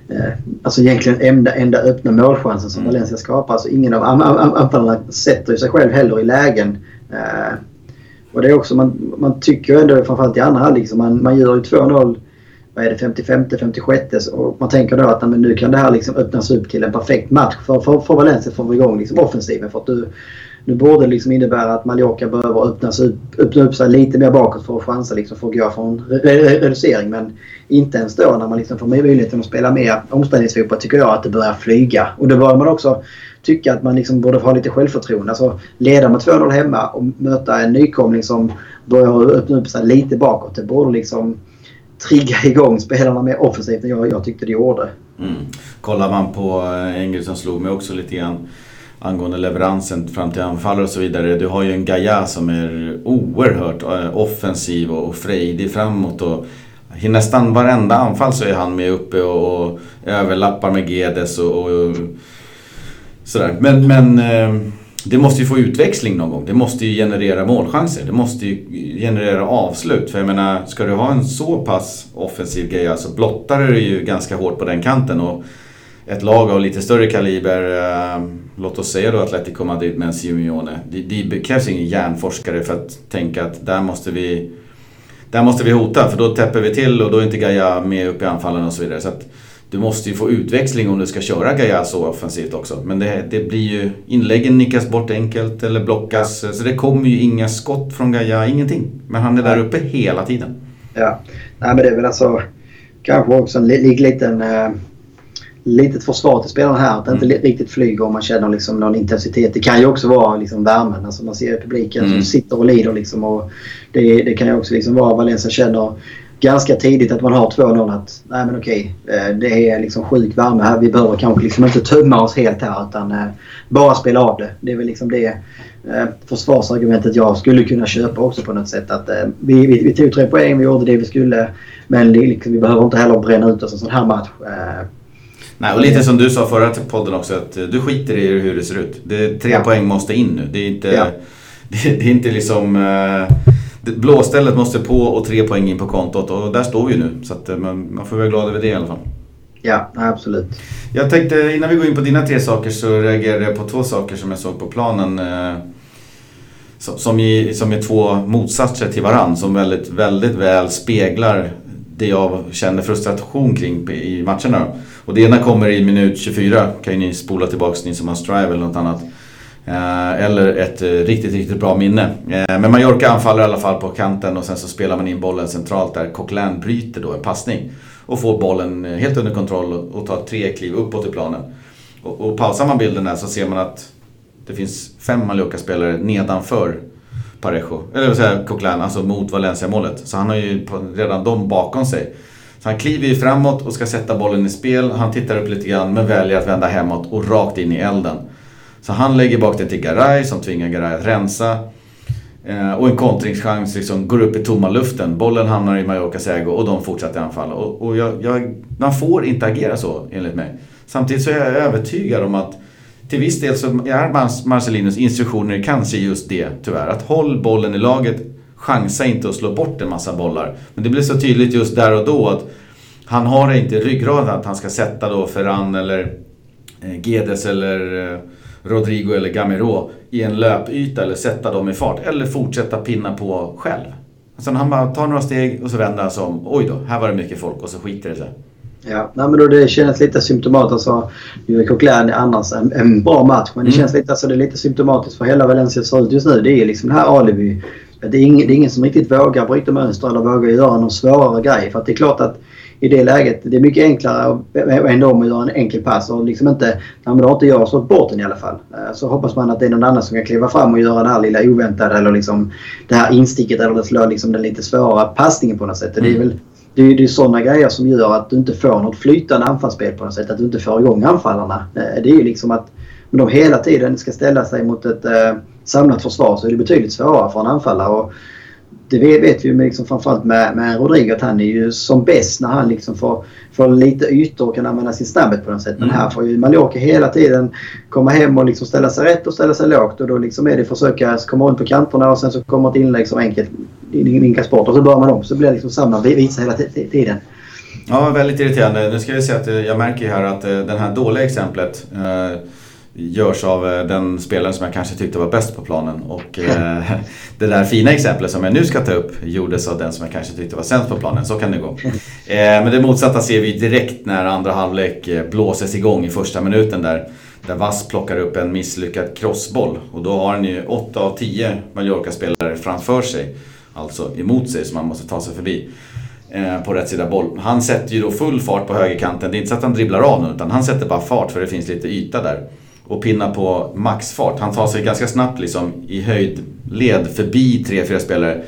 eh, Alltså egentligen enda, enda öppna målchansen som mm. Valencia skapar. Alltså ingen av anfallarna sätter sig själv heller i lägen. Eh, och det är också, man, man tycker ändå framförallt i andra halvlek, liksom, man, man gör ju 2-0 vad är det, 55, 56 och man tänker då att men nu kan det här liksom öppnas upp till en perfekt match för, för, för Valencia för att få igång liksom offensiven. För att du, nu borde det liksom innebära att Mallorca behöver öppnas upp, öppna upp sig lite mer bakåt för att chansa liksom för att gå från reducering. Men inte ens då när man liksom får möjligheten att spela mer omställningsfotboll tycker jag att det börjar flyga. Och då börjar man också tycka att man liksom borde ha lite självförtroende. Alltså leda med 2-0 hemma och möta en nykomling som börjar öppna upp sig lite bakåt. Det borde liksom trigga igång spelarna mer offensivt än jag, jag tyckte det gjorde. Mm. Kollar man på eh, som slog mig också lite grann angående leveransen fram till anfallare och så vidare. Du har ju en Gaia som är oerhört eh, offensiv och frejdig framåt. Och I nästan varenda anfall så är han med uppe och, och överlappar med Gedes och, och sådär. Men, men eh, det måste ju få utväxling någon gång. Det måste ju generera målchanser. Det måste ju generera avslut. För jag menar, ska du ha en så pass offensiv grej så blottar du ju ganska hårt på den kanten. Och ett lag av lite större kaliber, äh, låt oss säga då Atletico Madrid med en Simeone. Det, det krävs ingen hjärnforskare för att tänka att där måste vi där måste vi hota för då täpper vi till och då är inte Gaia med upp i anfallen och så vidare. Så att du måste ju få utväxling om du ska köra Gaia så offensivt också. Men det, det blir ju... Inläggen nickas bort enkelt eller blockas. Ja. Så det kommer ju inga skott från Gaia, ingenting. Men han är där uppe hela tiden. Ja, nej men det är väl alltså kanske också en liten... Uh litet försvar till spelarna här. Att det inte mm. riktigt flyger om man känner liksom någon intensitet. Det kan ju också vara liksom värmen. Alltså man ser publiken mm. som sitter och lider. Liksom och det, det kan ju också liksom vara Valencia känner ganska tidigt att man har 2-0 att nej men okej, eh, det är liksom sjuk värme här. Vi behöver kanske liksom inte tömma oss helt här utan eh, bara spela av det. Det är väl liksom det eh, försvarsargumentet jag skulle kunna köpa också på något sätt. Att vi, vi, vi tog tre poäng, vi gjorde det vi skulle. Men liksom, vi behöver inte heller bränna ut oss en sån här match. Nej, och lite som du sa förra podden också att du skiter i hur det ser ut. Det, tre ja. poäng måste in nu. Det är inte, ja. det, det, är inte liksom... Blåstället måste på och tre poäng in på kontot och där står vi nu. Så att eh, man, får vara glad över det i alla fall. Ja, absolut. Jag tänkte innan vi går in på dina tre saker så reagerade jag på två saker som jag såg på planen. Eh, som, i, som är två motsatser till varann som väldigt, väldigt väl speglar det jag känner frustration kring i matcherna. Och det ena kommer i minut 24, kan ju ni spola tillbaks ni som har Strive eller något annat. Eh, eller ett eh, riktigt, riktigt bra minne. Eh, men Mallorca anfaller i alla fall på kanten och sen så spelar man in bollen centralt där Coquelin bryter då en passning. Och får bollen helt under kontroll och tar tre kliv uppåt i planen. Och, och pausar man bilden där så ser man att det finns fem Mallorca-spelare nedanför Parejo. Eller vad säger Coquelin, alltså mot Valencia-målet. Så han har ju redan dem bakom sig. Så han kliver ju framåt och ska sätta bollen i spel. Han tittar upp lite grann men väljer att vända hemåt och rakt in i elden. Så han lägger bak det till Garay som tvingar Garay att rensa. Eh, och en kontringschans liksom går upp i tomma luften. Bollen hamnar i Mallorcas ägo och de fortsätter anfalla. Och, och jag, jag, man får inte agera så enligt mig. Samtidigt så är jag övertygad om att till viss del så är Marcelinos instruktioner kanske just det tyvärr. Att håll bollen i laget, chansa inte att slå bort en massa bollar. Men det blir så tydligt just där och då att han har inte ryggraden att han ska sätta då Ferran eller eh, Gedes eller eh, Rodrigo eller Gamero i en löpyta eller sätta dem i fart. Eller fortsätta pinna på själv. Alltså han bara tar några steg och så vänder han sig om. Oj då, här var det mycket folk och så skiter det sig. Ja, nej, men då det känns lite symptomatiskt. Alltså, Coquelin är annars en, en bra match men det mm. känns lite, alltså, det är lite symptomatiskt för hela Valencia ser ut just nu. Det är liksom det här alibi. Det är, ingen, det är ingen som riktigt vågar bryta mönster eller vågar göra någon svårare grej. För att det är klart att i det läget, det är mycket enklare att ändå att göra en enkel pass och liksom inte, nej då har inte jag slått bort den i alla fall. Eh, så hoppas man att det är någon annan som kan kliva fram och göra det här lilla oväntade eller liksom det här insticket eller slå liksom den lite svåra passningen på något sätt. Mm. Det är mm. väl det är, det är sådana grejer som gör att du inte får något flytande anfallsspel på något sätt. Att du inte får igång anfallarna. Eh, det är ju liksom att om de hela tiden ska ställa sig mot ett eh, samlat försvar så är det betydligt svårare för en anfallare. Och det vet vi ju liksom framförallt med, med Rodrigo att han är ju som bäst när han liksom får, får lite ytor och kan använda sin snabbhet på något sätt. Men mm. här får ju Mallorca hela tiden komma hem och liksom ställa sig rätt och ställa sig lågt. Och då liksom är det försöka komma runt på kanterna och sen så kommer ett inlägg som enkelt vinkas bort. Och så börjar man om. Så blir det liksom samma visa hela tiden. Ja, väldigt irriterande. Nu ska vi se att jag märker här att eh, det här dåliga exemplet eh, görs av eh, den spelaren som jag kanske tyckte var bäst på planen. Och eh, det där fina exemplet som jag nu ska ta upp gjordes av den som jag kanske tyckte var sämst på planen. Så kan det gå. Eh, men det motsatta ser vi direkt när andra halvlek eh, blåses igång i första minuten där. Där Vass plockar upp en misslyckad crossboll. Och då har han ju 8 av 10 Mallorca-spelare framför sig. Alltså emot sig som han måste ta sig förbi eh, på rätt sida boll. Han sätter ju då full fart på högerkanten. Det är inte så att han dribblar av nu utan han sätter bara fart för det finns lite yta där och pinnar på maxfart. Han tar sig ganska snabbt liksom i höjdled förbi tre, fyra spelare.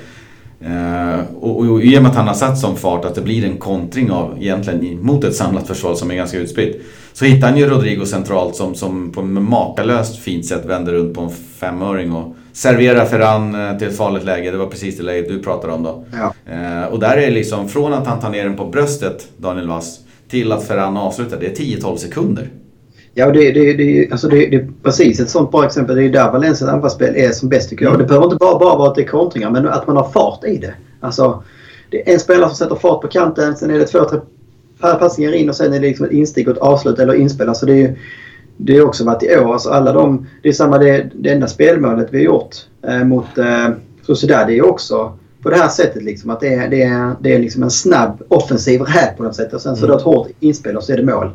Eh, och, och i och med att han har satt som fart att det blir en kontring av egentligen mot ett samlat försvar som är ganska utspritt. Så hittar han ju Rodrigo centralt som, som på ett makalöst fint sätt vänder runt på en femöring och serverar Ferran eh, till ett farligt läge. Det var precis det läget du pratade om då. Ja. Eh, och där är det liksom från att han tar ner den på bröstet, Daniel Vass, till att Ferran avslutar. Det är 10-12 sekunder. Ja, det, det, det, alltså det, det är precis ett sånt bra exempel. Det är där Valencias anfallsspel är som bäst tycker jag. Mm. Det behöver inte bara, bara vara att det är kontringar, men att man har fart i det. Alltså, det är en spelare som sätter fart på kanten, sen är det två, tre passningar in och sen är det liksom ett instick och ett avslut eller inspel. Alltså det, är, det har också varit i år. Alltså alla de, det är samma det, det enda spelmålet vi har gjort eh, mot eh, Sociedad. Det är också på det här sättet. Liksom, att det är, det är, det är liksom en snabb offensiv räd på något sätt. Och sen så mm. är det ett hårt inspel och så är det mål.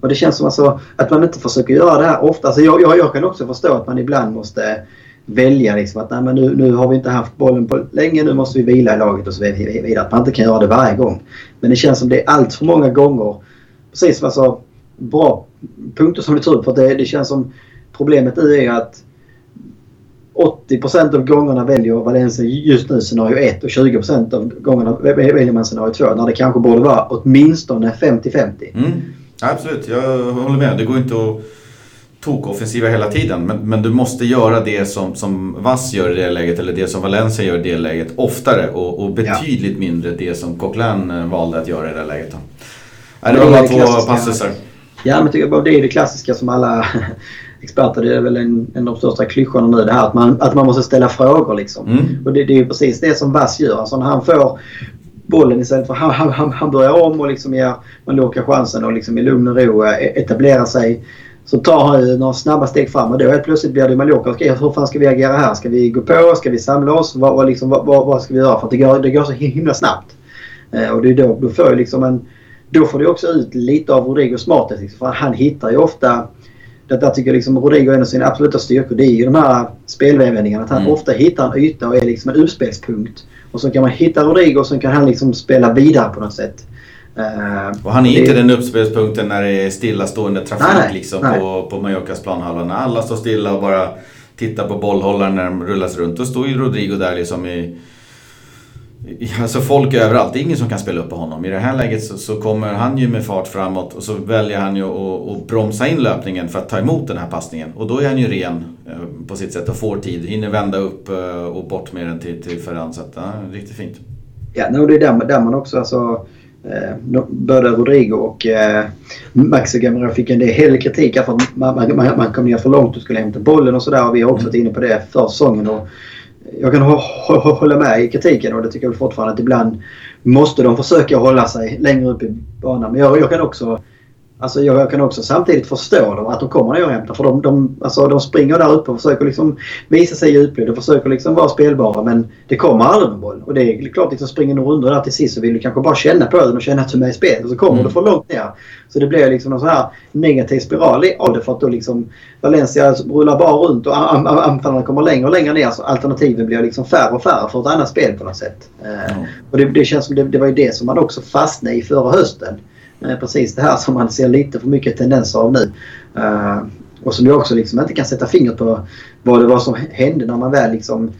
Och det känns som alltså att man inte försöker göra det här ofta. Alltså jag, jag, jag kan också förstå att man ibland måste välja liksom att nej, men nu, nu har vi inte haft bollen på länge, nu måste vi vila i laget och så vidare. Att man inte kan göra det varje gång. Men det känns som det är allt för många gånger. Precis som alltså, bra punkter som du tar upp. För det, det känns som problemet nu är att 80% av gångerna väljer Valencia just nu scenario 1 och 20% av gångerna väljer man scenario 2. När det kanske borde vara åtminstone 50-50. Mm. Absolut, jag håller med. Det går inte att tokoffensiva hela tiden. Men, men du måste göra det som, som Vass gör i det läget eller det som Valencia gör i det läget oftare och, och betydligt ja. mindre det som Coquelin eh, valde att göra i det läget. Ja, det var bara två passusar. Ja, men tycker det är det klassiska som alla experter, det är väl en, en av de största klyschorna nu det här att man, att man måste ställa frågor liksom. Mm. Och det, det är ju precis det som Vass gör. Alltså när han får bollen istället för han, han, han börjar om och liksom ger Mallorca chansen och liksom i lugn och ro eh, etablera sig. Så tar han några snabba steg fram och då helt plötsligt blir det Mallorca. Okej, hur fan ska vi agera här? Ska vi gå på? Ska vi samla oss? Vad, vad, liksom, vad, vad ska vi göra? För att det går, det går så himla snabbt. Eh, och det är då, då får liksom en... Då får du också ut lite av Rodrigos smarthet. Liksom, för han hittar ju ofta det där tycker jag liksom Rodrigo är en av sina absoluta styrkor. Det är ju de här spelvändningarna. Att han mm. ofta hittar en yta och är liksom en utspelspunkt. Och så kan man hitta Rodrigo och så kan han liksom spela vidare på något sätt. Uh, och han är inte den uppspelspunkten när det är stillastående trafik nej, liksom nej. på, på Mallorcas planhalva. När alla står stilla och bara tittar på bollhållaren när de rullas runt. Då står ju Rodrigo där liksom i Alltså folk överallt, det är ingen som kan spela upp på honom. I det här läget så, så kommer han ju med fart framåt och så väljer han ju att, att bromsa in löpningen för att ta emot den här passningen. Och då är han ju ren eh, på sitt sätt och får tid. Hinner vända upp eh, och bort med den till, till Ferran. Så att, ja, riktigt fint. Ja, och det är där, där man också alltså eh, både Rodrigo och eh, Maxi Gamera fick en del kritik för att man, man, man kom ner för långt och skulle hämta bollen och sådär. Vi har också varit inne på det för säsongen. Och, jag kan hålla med i kritiken och det tycker jag fortfarande att ibland måste de försöka hålla sig längre upp i banan. Men jag, jag kan också Alltså jag kan också samtidigt förstå dem att de kommer ner och hämtar. För de, de, alltså de springer där uppe och försöker liksom visa sig i djupled och försöker liksom vara spelbara. Men det kommer aldrig någon boll. Och det är klart, liksom springer du runt där till sist så vill du kanske bara känna på den och känna att du är med i spelet. Och så kommer mm. du för långt ner. Så det blir liksom någon sån här negativ spiral av det. För att då liksom Valencia rullar bara runt och anfallarna kommer längre och längre ner. Så alternativen blir liksom färre och färre för ett annat spel på något sätt. Mm. Och det, det, känns som det, det var ju det som man också fastnade i förra hösten. Eh, precis det här som man ser lite för mycket tendenser av nu. Uh, och som jag också liksom inte kan sätta fingret på vad det var som hände när man väl liksom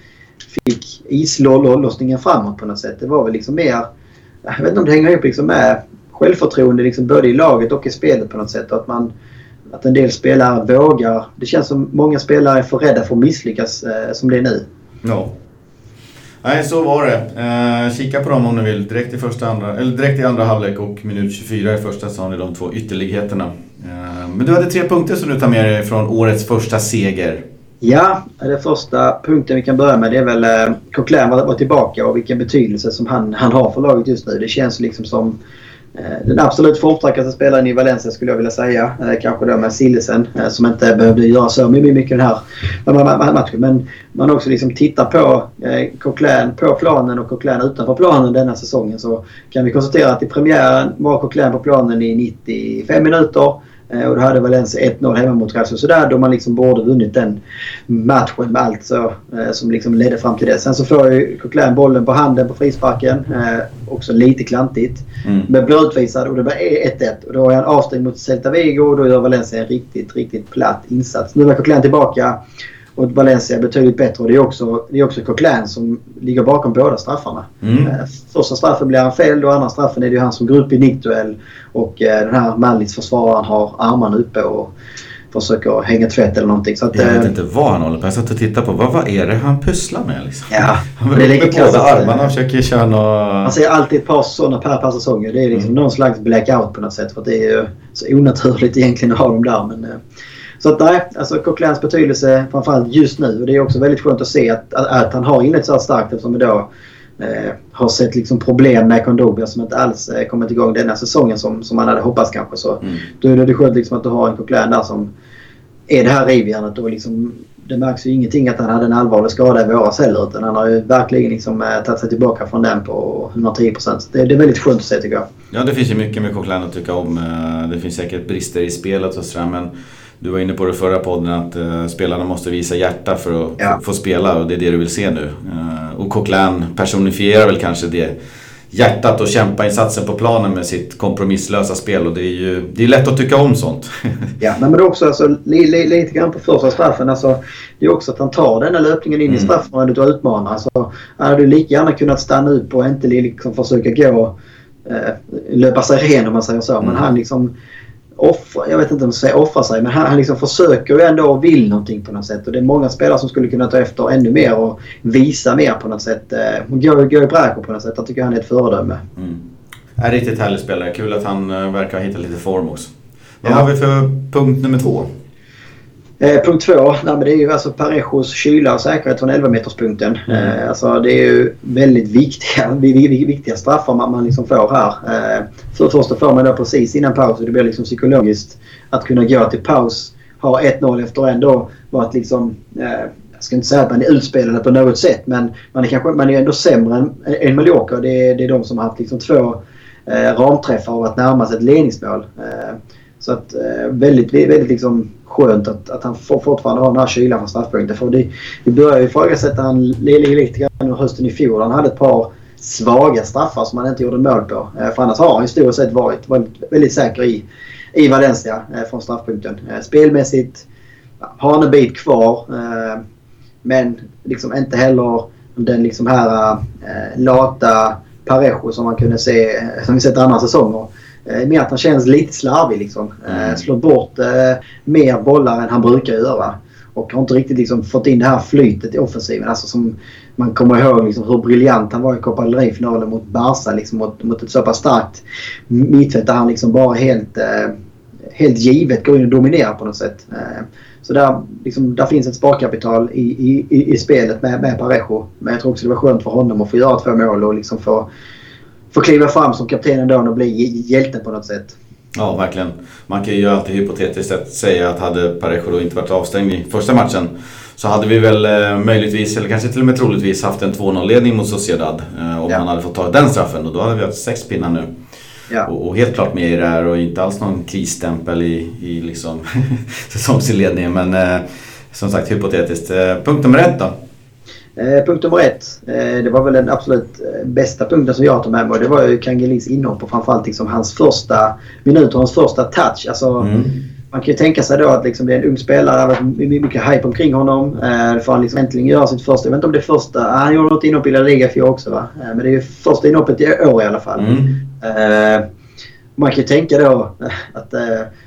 fick islossningen framåt på något sätt. Det var väl liksom mer... Jag vet inte om det hänger ihop liksom med självförtroende liksom både i laget och i spelet på något sätt. Att, man, att en del spelare vågar. Det känns som många spelare är för rädda för att misslyckas eh, som det är nu. Ja. Nej, så var det. Eh, kika på dem om ni vill. Direkt i, första, andra, eller direkt i andra halvlek och minut 24 i första så har ni de två ytterligheterna. Eh, men du hade tre punkter som du tar med dig från årets första seger. Ja, den första punkten vi kan börja med det är väl eh, Coquelin var, tillbaka och vilken betydelse som han, han har för laget just nu. Det känns liksom som Eh, den absolut formstarkaste spelaren i Valencia skulle jag vilja säga. Eh, kanske då med Sillesen eh, som inte behövde göra så mycket den här matchen. Men man också liksom tittar på Coquelin på planen och Coquelin utanför planen denna säsongen så kan vi konstatera att i premiären var Coquelin på planen i 95 minuter. Eh, och då hade Valencia 1-0 hemma mot Real Sociedad då man liksom borde vunnit den matchen med allt så, eh, som liksom ledde fram till det. Sen så får ju Coquelin bollen på handen på frisparken. Eh, också lite klantigt. Mm. Men blir utvisad och det blir 1-1. Och då är han avstängd mot Celta Vigo och då gör Valencia en riktigt, riktigt platt insats. Nu är Coquelin tillbaka. Och Valencia är betydligt bättre. Och det är också, det är också Coquelin som ligger bakom båda straffarna. Mm. Eh, första straffen blir han fel och andra straffen är det ju han som går upp i nickduell. Och eh, den här Mallits försvararen har armarna uppe och försöker hänga tvätt eller någonting. Så att, jag vet eh, inte vad han håller på Jag satt och tittade på. Vad, vad är det han pysslar med liksom? Ja, han det är lika med båda armarna och försöker köra något... Han säger alltid ett par sådana per, per säsong. Det är liksom mm. någon slags blackout på något sätt. För det är ju så onaturligt egentligen att ha dem där. Men, så att nej, alltså Coquelins betydelse framförallt just nu. Och det är också väldigt skönt att se att, att, att han har inlett så här starkt eftersom vi då eh, har sett liksom problem med Kondobia som inte alls eh, kommit igång denna säsongen som, som man hade hoppats kanske. Så mm. då är det skönt liksom att du har en Coquelin där som är det här rivjärnet och liksom det märks ju ingenting att han hade en allvarlig skada i våras heller. Utan han har ju verkligen liksom, äh, tagit sig tillbaka från den på 110 procent. Det, det, är väldigt skönt att se tycker jag. Ja, det finns ju mycket med Coquelin att tycka om. Eh, det finns säkert brister i spelet och sådär. Men du var inne på det förra podden att uh, spelarna måste visa hjärta för att ja. få spela och det är det du vill se nu. Uh, och Coquelin personifierar väl kanske det hjärtat och kämpainsatsen på planen med sitt kompromisslösa spel och det är ju det är lätt att tycka om sånt. ja, men det är också alltså, li, li, lite grann på första straffen. Alltså, det är också att han tar den här löpningen in mm. i straffområdet och utmanar. Alltså, han hade lika gärna kunnat stanna upp och inte liksom försöka gå eh, löpa sig ren om man säger så. Mm. Men han liksom offra, jag vet inte om man säger offra sig, men han, han liksom försöker ju ändå och vill någonting på något sätt. Och det är många spelare som skulle kunna ta efter ännu mer och visa mer på något sätt. Eh, gå, gå i bräko på något sätt. Jag tycker han är ett föredöme. Mm. En riktigt härlig spelare. Kul att han eh, verkar ha hittat lite form också. Vad ja. har vi för punkt nummer två? Eh, punkt två, nej, det är ju alltså Parejos kyla och säkerhet från 11-meterspunkten. Mm. Eh, alltså det är ju väldigt viktiga, viktiga straffar man, man liksom får här. Eh, för det första får man då precis innan paus och det blir liksom psykologiskt att kunna gå till paus, ha 1-0 efter ändå varit liksom eh, jag ska inte säga att man är utspelade på något sätt men man är, kanske, man är ändå sämre än, än Mallorca. Det är, det är de som har haft liksom två eh, ramträffar och varit närmast ett ledningsmål. Eh, så att eh, väldigt, väldigt liksom skönt att, att han får, fortfarande har den här kylan från straffpunkten. För det, vi börjar ju ifrågasätta han lite grann hösten i fjol. Han hade ett par svaga straffar som han inte gjorde mål på. Eh, för annars har han historiskt sett varit, varit väldigt säker i, i Valencia eh, från straffpunkten. Eh, spelmässigt har han en bit kvar. Men liksom inte heller den liksom här lata Parejo som man kunde se, som vi sett andra säsonger. Mer att han känns lite slarvig liksom. Mm. Slår bort mer bollar än han brukar göra. Och har inte riktigt liksom fått in det här flytet i offensiven. Alltså som man kommer ihåg liksom hur briljant han var i Copa del Rey-finalen mot Barca. Liksom mot, mot ett så pass starkt mittfält där han liksom bara helt, eh, helt givet går in och dominerar på något sätt. Eh, så där, liksom, där finns ett sparkapital i, i, i, i spelet med, med Parejo. Men jag tror också det var skönt för honom att få göra två mål och liksom få, få kliva fram som kapten ändå och bli hjälten på något sätt. Ja, verkligen. Man kan ju alltid hypotetiskt säga att hade Parejo då inte varit avstängd i första matchen så hade vi väl eh, möjligtvis, eller kanske till och med troligtvis, haft en 2-0-ledning mot Sociedad. Eh, om ja. han hade fått ta den straffen och då hade vi haft sex pinnar nu. Ja. Och, och, helt klart med i det här och inte alls någon krisstämpel i, i liksom säsongsinledningen. Men eh, som sagt hypotetiskt. Eh, punkt nummer ett då? Eh, punkt nummer ett. Eh, det var väl den absolut eh, bästa punkten som jag tog med mig. Det var ju Kangelis inhopp och framförallt liksom hans första minuter, hans första touch. Alltså, mm. Man kan ju tänka sig då att liksom det är en ung spelare. Det har mycket hype omkring honom. Eh, får han liksom äntligen göra sitt första. Jag vet inte om det är första. Han gjorde något inhopp i La Liga fjol också va? Men det är ju första inhoppet i år i alla fall. Mm. Man kan ju tänka då att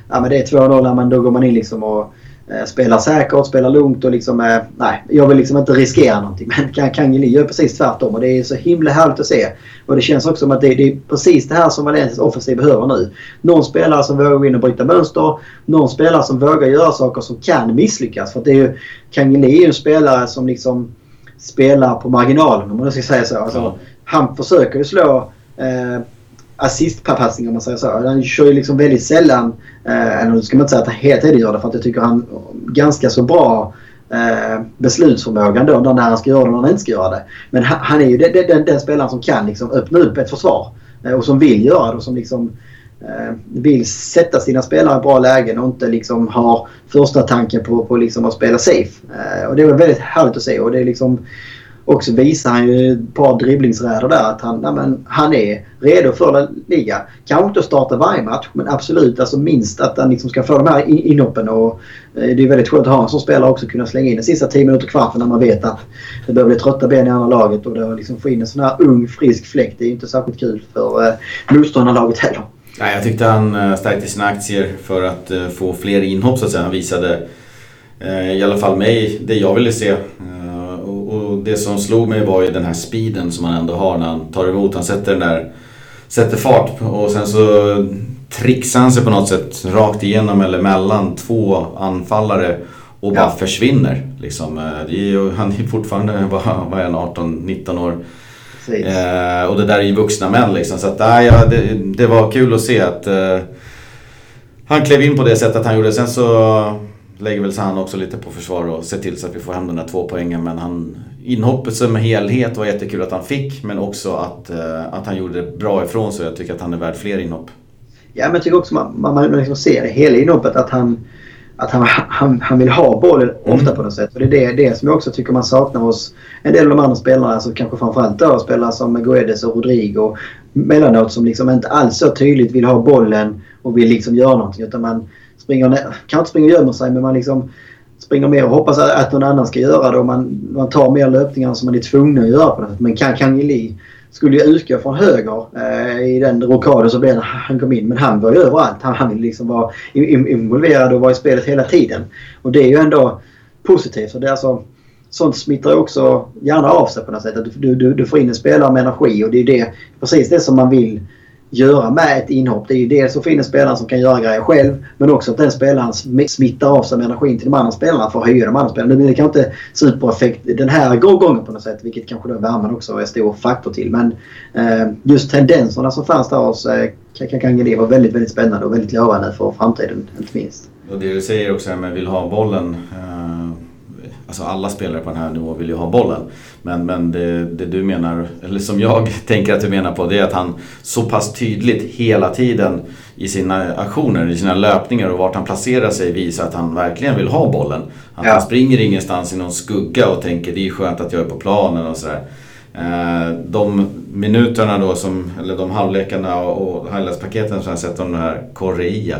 ja, men det är 2-0 men då går man in liksom och Eh, spelar säkert, spelar lugnt och liksom... Eh, nej, jag vill liksom inte riskera någonting. Men Kangeli gör precis tvärtom och det är så himla härligt att se. Och det känns också som att det, det är precis det här som Valencias offensiv behöver nu. Någon spelare som vågar gå in och bryta mönster. Någon spelare som vågar göra saker som kan misslyckas. För det är ju... Kangeli är ju en spelare som liksom spelar på marginalen om man ska säga så. Alltså. Han försöker ju slå... Eh, assistpassning om man säger så. Han kör ju liksom väldigt sällan, eh, eller nu ska man inte säga att han hela tiden gör det för att jag tycker han eh, ganska så bra eh, beslutsförmåga då när han ska göra det och när han inte ska göra det. Men han, han är ju den, den, den, spelaren som kan liksom öppna upp ett försvar eh, och som vill göra det och som liksom eh, vill sätta sina spelare i bra lägen och inte liksom har första tanken på, på liksom att spela safe. Eh, och det var väldigt härligt att se och det är liksom och så visar han ju ett par dribblingsräder där att han, men, han är redo för La Liga. Kanske inte att starta varje match men absolut alltså minst att han liksom ska få de här inhoppen. Och, eh, det är väldigt skönt att ha en sån spelare också kunna slänga in den sista 10 minuter kvarten när man vet att det börjar bli trötta ben i andra laget. Och då liksom få in en sån här ung frisk fläkt det är inte särskilt kul för eh, motståndarlaget heller. Nej, jag tyckte han eh, stärkte sina aktier för att eh, få fler inhopp så att säga. Han visade i alla fall mig det jag ville se det som slog mig var ju den här speeden som han ändå har när han tar emot. Han sätter den där, sätter fart och sen så trixar han sig på något sätt rakt igenom eller mellan två anfallare och bara ja. försvinner. Liksom. Eh, är, han är fortfarande bara, vad är han, 18-19 år. Eh, och det där är ju vuxna män liksom. Så att, äh, ja, det, det, var kul att se att eh, han klev in på det sättet han gjorde. Sen så lägger väl sig han också lite på försvar och ser till så att vi får hem den där två poängen. Men han, inhoppet som helhet var jättekul att han fick men också att, uh, att han gjorde det bra ifrån sig. Jag tycker att han är värd fler inhopp. Ja men jag tycker också man, man, man liksom ser hela inhoppet att han att han, han, han vill ha bollen mm. ofta på något sätt. Och det är det, det som jag också tycker man saknar hos en del av de andra spelarna. Alltså kanske framförallt då spelare som Guedes och Rodrigo. Mellanåt som liksom inte alls så tydligt vill ha bollen och vill liksom göra någonting. Utan man springer, kanske inte springer och gömmer sig men man liksom springer mer och hoppas att någon annan ska göra det. Och man, man tar mer löpningar som man är tvungen att göra på något sätt. Men Kangeli skulle ju utgå från höger eh, i den rockaden som blev när han kom in. Men han var ju överallt. Han, han ville liksom vara involverad och vara i spelet hela tiden. Och det är ju ändå positivt. Så det är alltså, sånt smittar ju också gärna av sig på något sätt. Att du, du, du får in en spelare med energi och det är det, precis det som man vill göra med ett inhopp. Det är ju dels att få in en spelare som kan göra grejer själv men också att den spelaren smittar av sig med energin till de andra spelarna för att höja de andra spelarna. Nu blir det kanske inte supereffekt den här gången på något sätt vilket kanske då värmen också är en stor faktor till. Men eh, just tendenserna som fanns där hos eh, Kakangeli var väldigt, väldigt spännande och väldigt lovande för framtiden inte minst. Och det du säger också här med vill ha bollen. Eh Alltså alla spelare på den här nivån vill ju ha bollen. Men, men det, det, du menar, eller som jag tänker att du menar på, det är att han så pass tydligt hela tiden i sina aktioner, i sina löpningar och vart han placerar sig visar att han verkligen vill ha bollen. Att ja. han springer ingenstans i någon skugga och tänker det är skönt att jag är på planen och sådär. Eh, de minuterna då, som, eller de halvlekarna och highlights-paketen som jag sett om den här Correia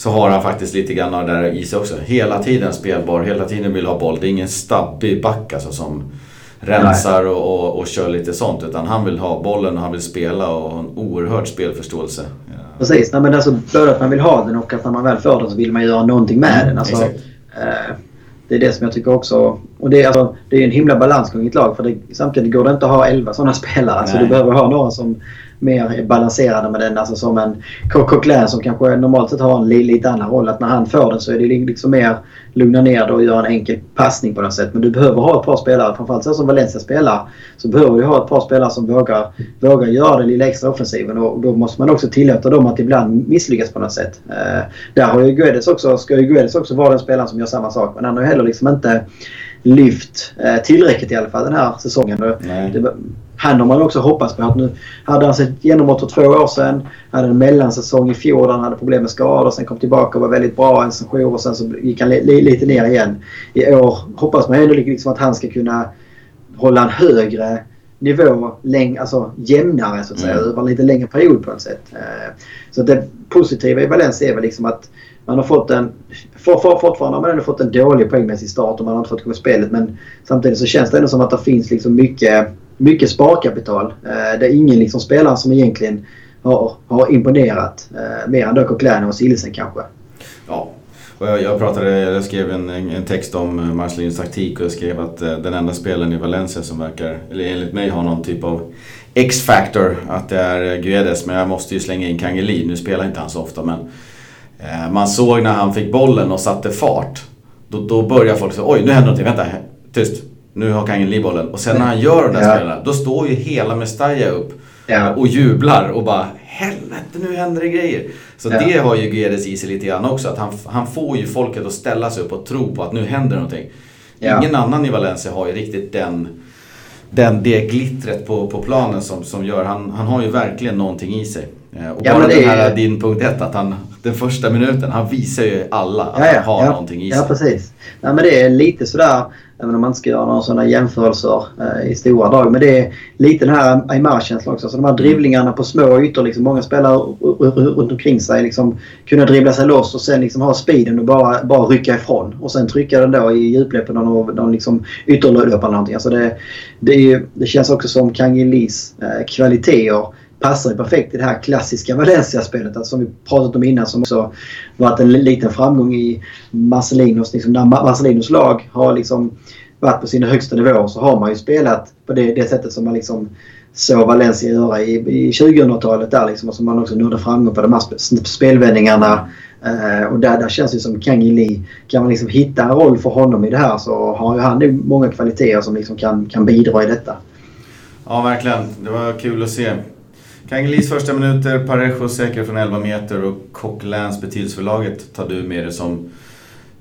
så har han faktiskt lite grann av det där i sig också. Hela tiden spelbar, hela tiden vill ha boll. Det är ingen stabbig back alltså som rensar och, och, och, kör lite sånt. Utan han vill ha bollen och han vill spela och har en oerhörd spelförståelse. Precis, Nej, men alltså, både att man vill ha den och att när man väl får den så vill man göra någonting med den. Alltså, eh, det är det som jag tycker också. Och det, är, alltså, det är en himla balansgång i ett lag. För det, samtidigt går det inte att ha 11 sådana spelare. Alltså, du behöver ha några som mer balanserade med den. Alltså som en Coquelin som kanske normalt sett har en lite annan roll. Att när han får den så är det liksom mer lugna ner det och göra en enkel passning på något sätt. Men du behöver ha ett par spelare, framförallt så som Valencia spelar, så behöver du ha ett par spelare som vågar, vågar göra den lilla extra offensiven. Och då måste man också tillåta dem att ibland misslyckas på något sätt. Eh, där har ju Guedes också, ska ju Guedes också vara den spelaren som gör samma sak. Men han har ju heller liksom inte lyft eh, tillräckligt i alla fall den här säsongen. Det, han har man också hoppats på. Att nu hade han sitt genombrott för två år sedan. Hade en mellansäsong i fjol där han hade problem med skador. Sen kom tillbaka och var väldigt bra en session och sen så gick han li, lite ner igen. I år hoppas man ändå liksom att han ska kunna hålla en högre nivå läng, alltså jämnare så att säga, mm. över en lite längre period på något sätt. Eh, så det positiva i Valencia är väl liksom att man har fått en... For, for, fortfarande har man ändå fått en dålig poängmässig start och man har inte fått igång spelet men samtidigt så känns det ändå som att det finns liksom mycket mycket sparkapital. Eh, det är ingen liksom spelare som egentligen har, har imponerat. Eh, mer än då Coquelin och Silsen kanske. Ja, och jag, pratade, jag skrev en, en text om eh, Marcelins taktik och jag skrev att den enda spelaren i Valencia som verkar, eller enligt mig har någon typ av X-factor, att det är Guedes. Men jag måste ju slänga in Kangeli. Nu spelar inte han så ofta men man såg när han fick bollen och satte fart. Då, då började folk säga oj nu händer någonting, vänta, tyst nu har Kangeli bollen. Och sen när han gör de där ja. spelarna, då står ju hela Mestalla upp ja. och jublar och bara helvete nu händer det grejer. Så ja. det har ju Guedes i sig lite grann också. Att han, han får ju folket att ställa sig upp och tro på att nu händer någonting. Ingen annan i Valencia har ju riktigt den, den, det glittret på, på planen som, som gör, han, han har ju verkligen någonting i sig. Eh, och bara den här är... din punkt ett, att han, den första minuten, han visar ju alla att han har någonting i sig. Ja, precis. Nej, men det är lite sådär Även om man inte ska göra några sådana jämförelser eh, i stora drag. Men det är lite den här Aymar-känslan också. Så de här drivlingarna på små ytor. Liksom, många spelare runt omkring sig. Liksom, kunna dribbla sig loss och sen liksom ha speeden och bara, bara rycka ifrån. Och sen trycka den då i djupleppen av någon, någon liksom ytterlöp eller någonting. Alltså det, det, är, det känns också som Kangelis eh, kvaliteter passar ju perfekt i det här klassiska Valencia-spelet. Alltså, som vi pratat om innan som också varit en liten framgång i Marcelinos. Liksom, när Marcelinos lag har liksom varit på sina högsta nivåer så har man ju spelat på det, det sättet som man liksom såg Valencia göra i, i 2000-talet där liksom. Och som man också nådde framgång på de här spelvändningarna. Uh, och där, där känns det som Kang Lee, kan man liksom hitta en roll för honom i det här så har ju han nu många kvaliteter som liksom kan, kan bidra i detta. Ja, verkligen. Det var kul att se. Kangelis första minuter, Parejo säker från 11 meter och Coquelins betydelse för laget tar du med dig som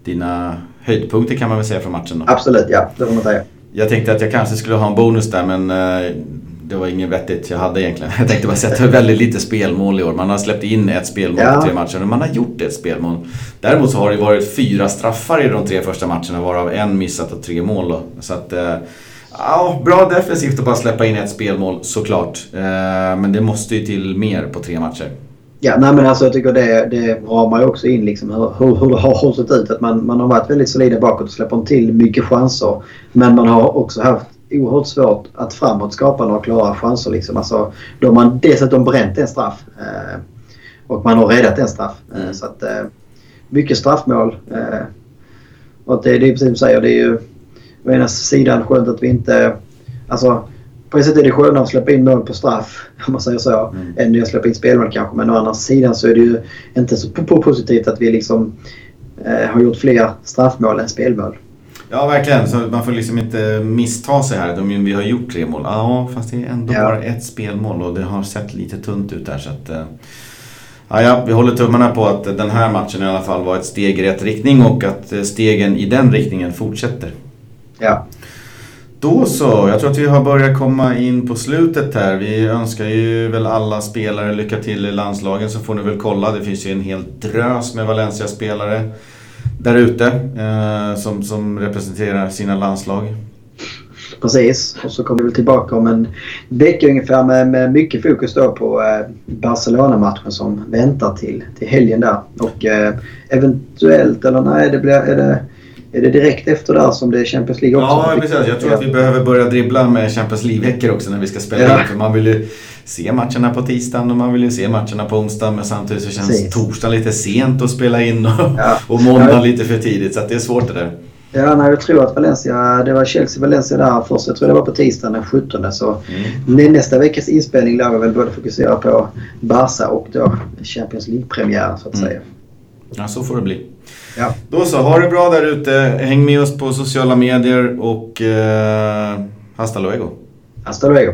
dina höjdpunkter kan man väl säga från matchen? Då. Absolut, ja. Det får man säga. Jag tänkte att jag kanske skulle ha en bonus där men uh, det var inget vettigt jag hade egentligen. Jag tänkte bara sätta väldigt lite spelmål i år. Man har släppt in ett spelmål ja. på tre matcher. Men man har gjort ett spelmål. Däremot så har det varit fyra straffar i de tre första matcherna varav en missat och tre mål. Då. Så att, uh, Ja, bra defensivt att bara släppa in ett spelmål såklart. Eh, men det måste ju till mer på tre matcher. Ja, nej men alltså jag tycker det, det ramar ju också in liksom hur, hur, det har sett ut. Att man, man har varit väldigt solida bakåt och släpper till mycket chanser. Men man har också haft oerhört svårt att framåt skapa några klara chanser. Liksom. Alltså, då har man dessutom bränt en straff. Eh, och man har räddat en straff. Eh, mm. så att, eh, mycket straffmål. Eh, och det, det är precis som du säger. Det är ju, å ena sidan skönt att vi inte... Alltså, på ett sätt är det skönare att släppa in mål på straff, om man säger så, mm. än att släppa in spelmål kanske. Men å andra sidan så är det ju inte så positivt att vi liksom eh, har gjort fler straffmål än spelmål. Ja, verkligen. Så man får liksom inte missta sig här. vi har gjort tre mål. Ja, fast det är ändå ja. bara ett spelmål och det har sett lite tunt ut där. Så att, eh, ja, ja, vi håller tummarna på att den här matchen i alla fall var ett steg i rätt riktning och att eh, stegen i den riktningen fortsätter. Ja. Då så, jag tror att vi har börjat komma in på slutet här. Vi önskar ju väl alla spelare lycka till i landslagen så får ni väl kolla. Det finns ju en hel drös med Valencia-spelare där ute eh, som, som representerar sina landslag. Precis, och så kommer vi tillbaka om en vecka ungefär med, med mycket fokus då på eh, Barcelona-matchen som väntar till, till helgen där. Och eh, eventuellt, eller nej, det blir, är, det, är det direkt efter där som det är Champions League också? Ja, precis. Jag tror att vi behöver börja dribbla med Champions League-veckor också när vi ska spela Ja. För man vill ju se matcherna på tisdagen och man vill ju se matcherna på onsdagen. Men samtidigt så känns Precis. torsdag lite sent att spela in och, Ja. och måndag Ja. lite för tidigt. Så det är svårt det där. Ja, nej, jag tror att Valencia, det var Chelsea-Valencia där först. Jag tror det var på tisdagen den 17. Så Mm. nästa veckas inspelning lär vi väl både fokusera på Barca och då Champions League-premiären så att Mm. säga. Ja, så får det bli. Ja. Då så, ha det bra där ute. Häng med oss på sociala medier och eh, hasta luego. Hasta luego.